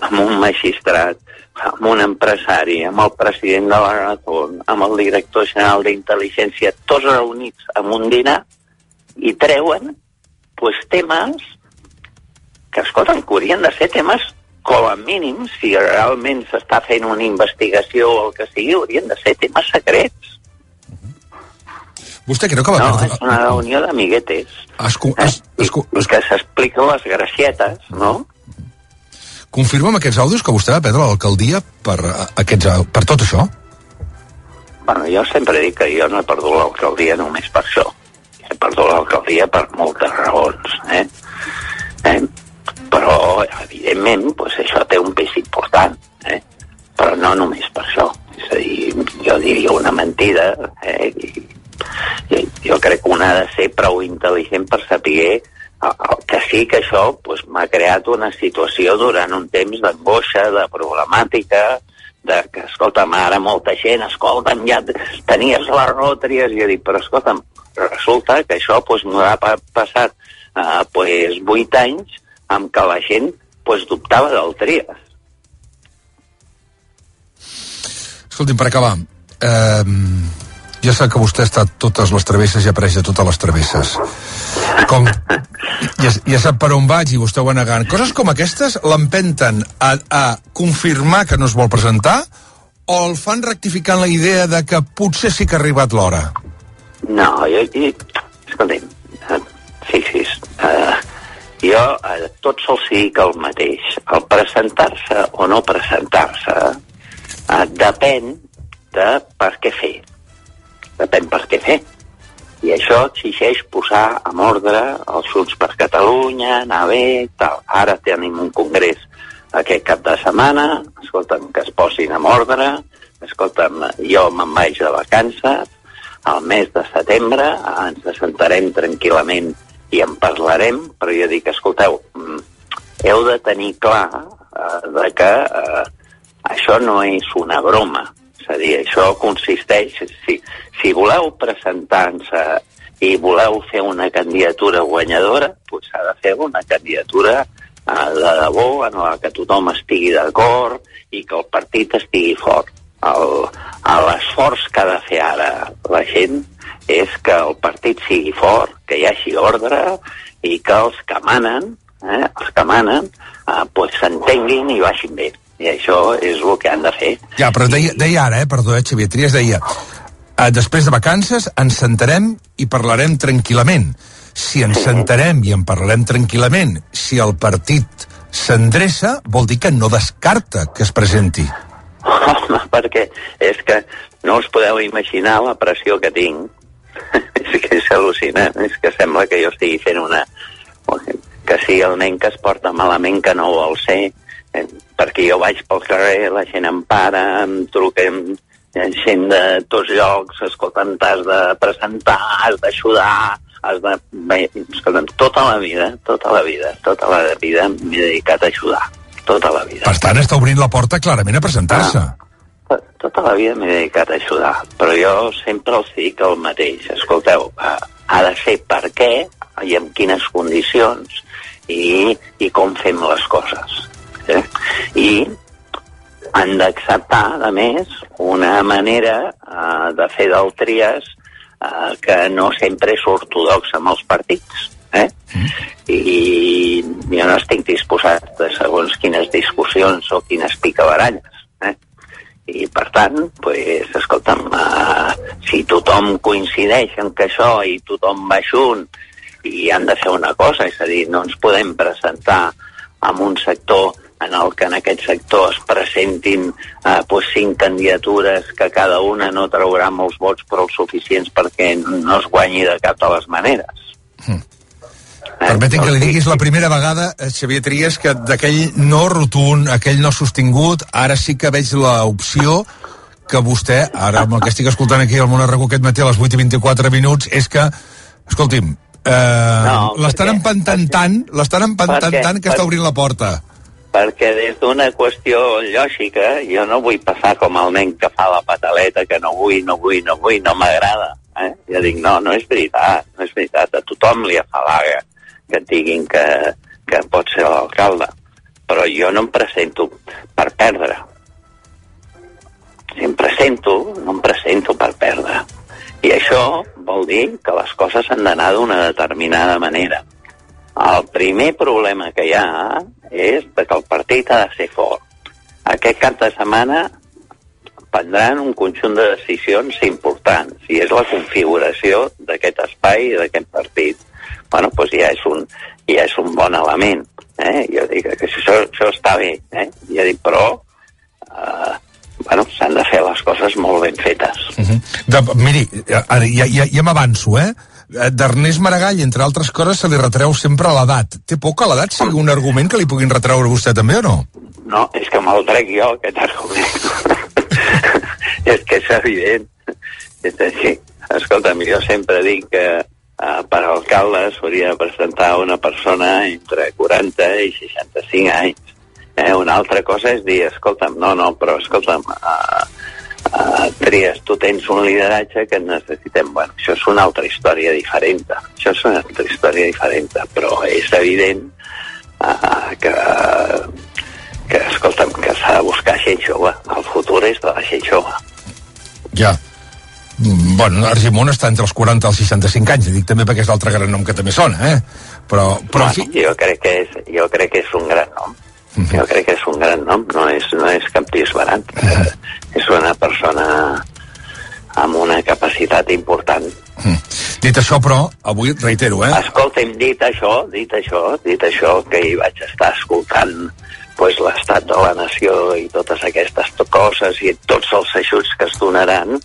amb un magistrat, amb un empresari, amb el president de la Razón, amb el director general d'intel·ligència, tots reunits en un dinar i treuen pues, temes que, escolta'm, que haurien de ser temes com a mínim, si realment s'està fent una investigació o el que sigui, haurien de ser temes secrets. Vostè creu que va No, perdre... és una reunió d'amiguetes. Es, cu- es, es, que s'expliquen les gracietes, no? confirma amb aquests àudios que vostè va perdre l'alcaldia per, eh, aquests, per tot això? Bueno, jo sempre dic que jo no he perdut l'alcaldia només per això. He perdut l'alcaldia per moltes raons, eh? eh? Però, evidentment, pues, això té un pes important, eh? Però no només per això. És a dir, jo diria una mentida, eh? I, i jo crec que un ha de ser prou intel·ligent per saber que sí que això pues, m'ha creat una situació durant un temps d'angoixa, de problemàtica, de que, escolta'm, ara molta gent, escolta'm, ja tenies la raó, tries, i jo dic, però escolta'm, resulta que això pues, m'ho ha pa- passat eh, pues, 8 anys amb que la gent pues, dubtava del tries. Escolti'm, per acabar, eh, ja sap que vostè ha estat totes les travesses i ha après de totes les travesses. Com, ja, ja sap per on vaig i vostè ho va negant. Coses com aquestes l'empenten a, a confirmar que no es vol presentar o el fan rectificant la idea de que potser sí que ha arribat l'hora? No, jo, jo escolta'm, eh, fixi's, eh, jo a tots els dic el mateix. El presentar-se o no presentar-se eh, depèn de per què fer. Depèn per què fer. I això exigeix posar en ordre els Junts per Catalunya, anar bé, tal. Ara tenim un congrés aquest cap de setmana, escolta'm, que es posin en ordre, escolta'm, jo me'n vaig de vacances, al mes de setembre ens assentarem tranquil·lament i en parlarem, però jo dic, escolteu, mm, heu de tenir clar eh, de que eh, això no és una broma. És a dir, això consisteix... Si, si voleu presentar-se i voleu fer una candidatura guanyadora, doncs s'ha de fer una candidatura eh, de debò en la que tothom estigui d'acord i que el partit estigui fort. L'esforç que ha de fer ara la gent és que el partit sigui fort, que hi hagi ordre i que els que manen, eh, els que manen, eh, pues s'entenguin i vagin bé. I això és el que han de fer. Ja, però deia, deia ara, eh, perdó, eh, Xavier Trias, deia eh, després de vacances ens sentarem i parlarem tranquil·lament. Si ens sentarem i en parlarem tranquil·lament, si el partit s'endreça, vol dir que no descarta que es presenti. Home, perquè és que no us podeu imaginar la pressió que tinc. és que és al·lucinant, és que sembla que jo estigui fent una... que sigui el nen que es porta malament que no ho vol ser, eh, perquè jo vaig pel carrer, la gent em para, em truquen eh, gent de tots llocs, escolta'm, t'has de presentar, has d'ajudar, has de... Bé, escolta'm, tota la vida, tota la vida, tota la vida m'he dedicat a ajudar, tota la vida. Per tant, està obrint la porta clarament a presentar-se. Tota la vida m'he dedicat a ajudar, però jo sempre els dic el mateix. Escolteu, eh, ha de ser per què i en quines condicions i, i com fem les coses. Eh? I han d'acceptar, a més, una manera eh, de fer del Trias eh, que no sempre és ortodoxa amb els partits. Eh? I jo no estic disposat a segons quines discussions o quines picabaralles. Eh? I, per tant, pues, escolta'm, uh, si tothom coincideix en que això i tothom va junt i han de fer una cosa, és a dir, no ens podem presentar amb un sector en el que en aquest sector es presentin eh, pues, cinc candidatures que cada una no traurà molts vots prou suficients perquè no es guanyi de cap de les maneres. Permetin que li digui, és la primera vegada, eh, Xavier Trias, que d'aquell no rotund, aquell no sostingut, ara sí que veig l'opció que vostè, ara amb el que estic escoltant aquí al Monarracó aquest matí a les 8 i 24 minuts, és que, escolti'm, eh, No, l'estan empantant tant, l'estan empantant Perquè- tant que està obrint la porta. perquè des d'una qüestió lògica jo no vull passar com el nen que fa la pataleta que no vull, no vull, no vull, no m'agrada eh? jo dic, no, no és veritat no és veritat, a tothom li afalaga que et diguin que, que pot ser l'alcalde però jo no em presento per perdre si em presento, no em presento per perdre i això vol dir que les coses han d'anar d'una determinada manera el primer problema que hi ha és que el partit ha de ser fort. Aquest cap de setmana prendran un conjunt de decisions importants i és la configuració d'aquest espai i d'aquest partit. Bueno, doncs ja és un, ja és un bon element. Eh? Jo dic que això, això està bé, eh? ja dic, però eh, bueno, s'han de fer les coses molt ben fetes. Uh -huh. de, miri, ara ja, ja, ja m'avanço, eh? D'Ernest Maragall, entre altres coses, se li retreu sempre l'edat. Té por que l'edat sigui un argument que li puguin retreure a vostè també o no? No, és que me'l trec jo, aquest argument. és que és evident. És així. Escolta'm, jo sempre dic que uh, per alcalde s'hauria de presentar una persona entre 40 i 65 anys. Eh, una altra cosa és dir, escolta'm, no, no, però escolta'm, uh, uh, Trias, tu tens un lideratge que necessitem. Bueno, això és una altra història diferent. Això és una altra història diferent, però és evident uh, que que, escolta'm, que s'ha de buscar gent jove. El futur és de la gent jove. Ja. Mm, Bueno, Argimon està entre els 40 i els 65 anys, dic també perquè és l'altre gran nom que també sona, eh? Però, però en fi, Jo crec que és, jo crec que és un gran nom. Jo crec que és un gran nom, no és, no és cap disbarat. Eh, és una persona amb una capacitat important. dit això, però, avui reitero, eh? Escolta'm, dit això, dit això, dit això, que hi vaig estar escoltant pues, l'estat de la nació i totes aquestes coses i tots els ajuts que es donaran,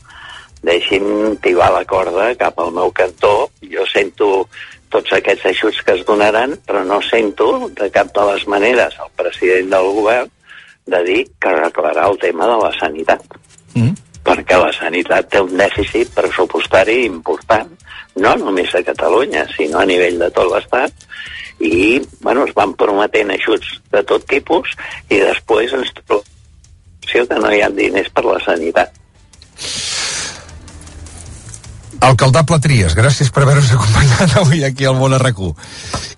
deixin tibar la corda cap al meu cantó. Jo sento tots aquests ajuts que es donaran, però no sento de cap de les maneres el president del govern de dir que arreglarà el tema de la sanitat. Mm. Perquè la sanitat té un dèficit pressupostari important, no només a Catalunya, sinó a nivell de tot l'Estat, i bueno, es van prometent ajuts de tot tipus i després ens trobem que no hi ha diners per la sanitat. Alcaldable Trias, gràcies per haver-nos acompanyat avui aquí al Món RQ.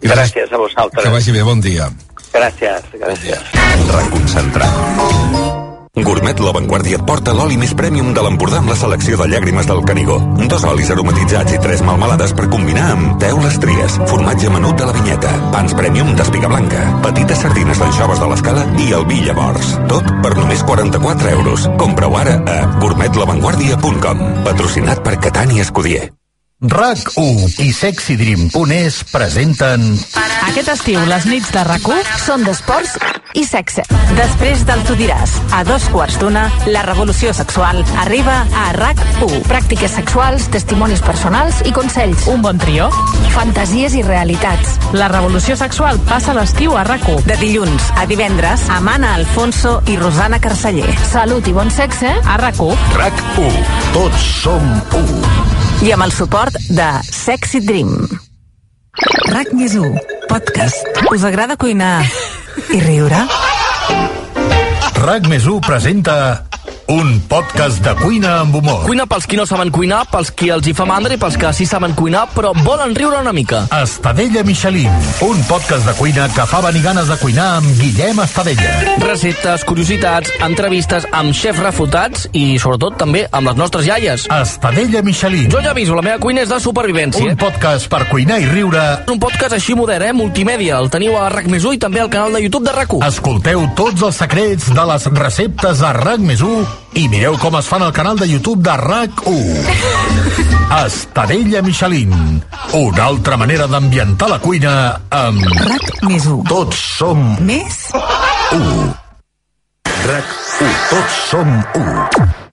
Gràcies a vosaltres. Que vagi bé, bon dia. Gràcies, gràcies. Reconcentrat. Gourmet La Vanguardia et porta l'oli més prèmium de l'Empordà amb la selecció de llàgrimes del Canigó. Dos olis aromatitzats i tres melmelades per combinar amb teules tries, formatge menut de la vinyeta, pans prèmium d'espiga blanca, petites sardines d'anxoves de l'escala i el vi llavors. Tot per només 44 euros. Compra-ho ara a gourmetlavanguardia.com. Patrocinat per Catània Escudier. RAC1 i sexydream.es presenten Aquest estiu les nits de rac són d'esports i sexe. Després del Tu diràs, a dos quarts d'una, la revolució sexual arriba a RAC1. Pràctiques sexuals, testimonis personals i consells. Un bon trio. Fantasies i realitats. La revolució sexual passa l'estiu a RAC1. De dilluns a divendres, amb Anna Alfonso i Rosana Carceller. Salut i bon sexe a RAC1. RAC1. Tots som u. I amb el suport de Sexy Dream. RAC més 1, podcast. Us agrada cuinar i riure? RAC més 1 presenta un podcast de cuina amb humor. Cuina pels qui no saben cuinar, pels qui els hi fa mandra i pels que sí saben cuinar, però volen riure una mica. Estadella Michelin, un podcast de cuina que fa venir ganes de cuinar amb Guillem Estadella. Receptes, curiositats, entrevistes amb xefs refutats i, sobretot, també amb les nostres iaies. Estadella Michelin. Jo ja aviso, la meva cuina és de supervivència. Un podcast per cuinar i riure. Un podcast així modern, eh? Multimèdia. El teniu a RAC més 1 i també al canal de YouTube de RAC1. Escolteu tots els secrets de les receptes a RAC més 1 i mireu com es fan al canal de YouTube de RAC1. Estadella Michelin. Una altra manera d'ambientar la cuina amb... RAC més 1. Tots som Més 1. RAC1. Tots som 1.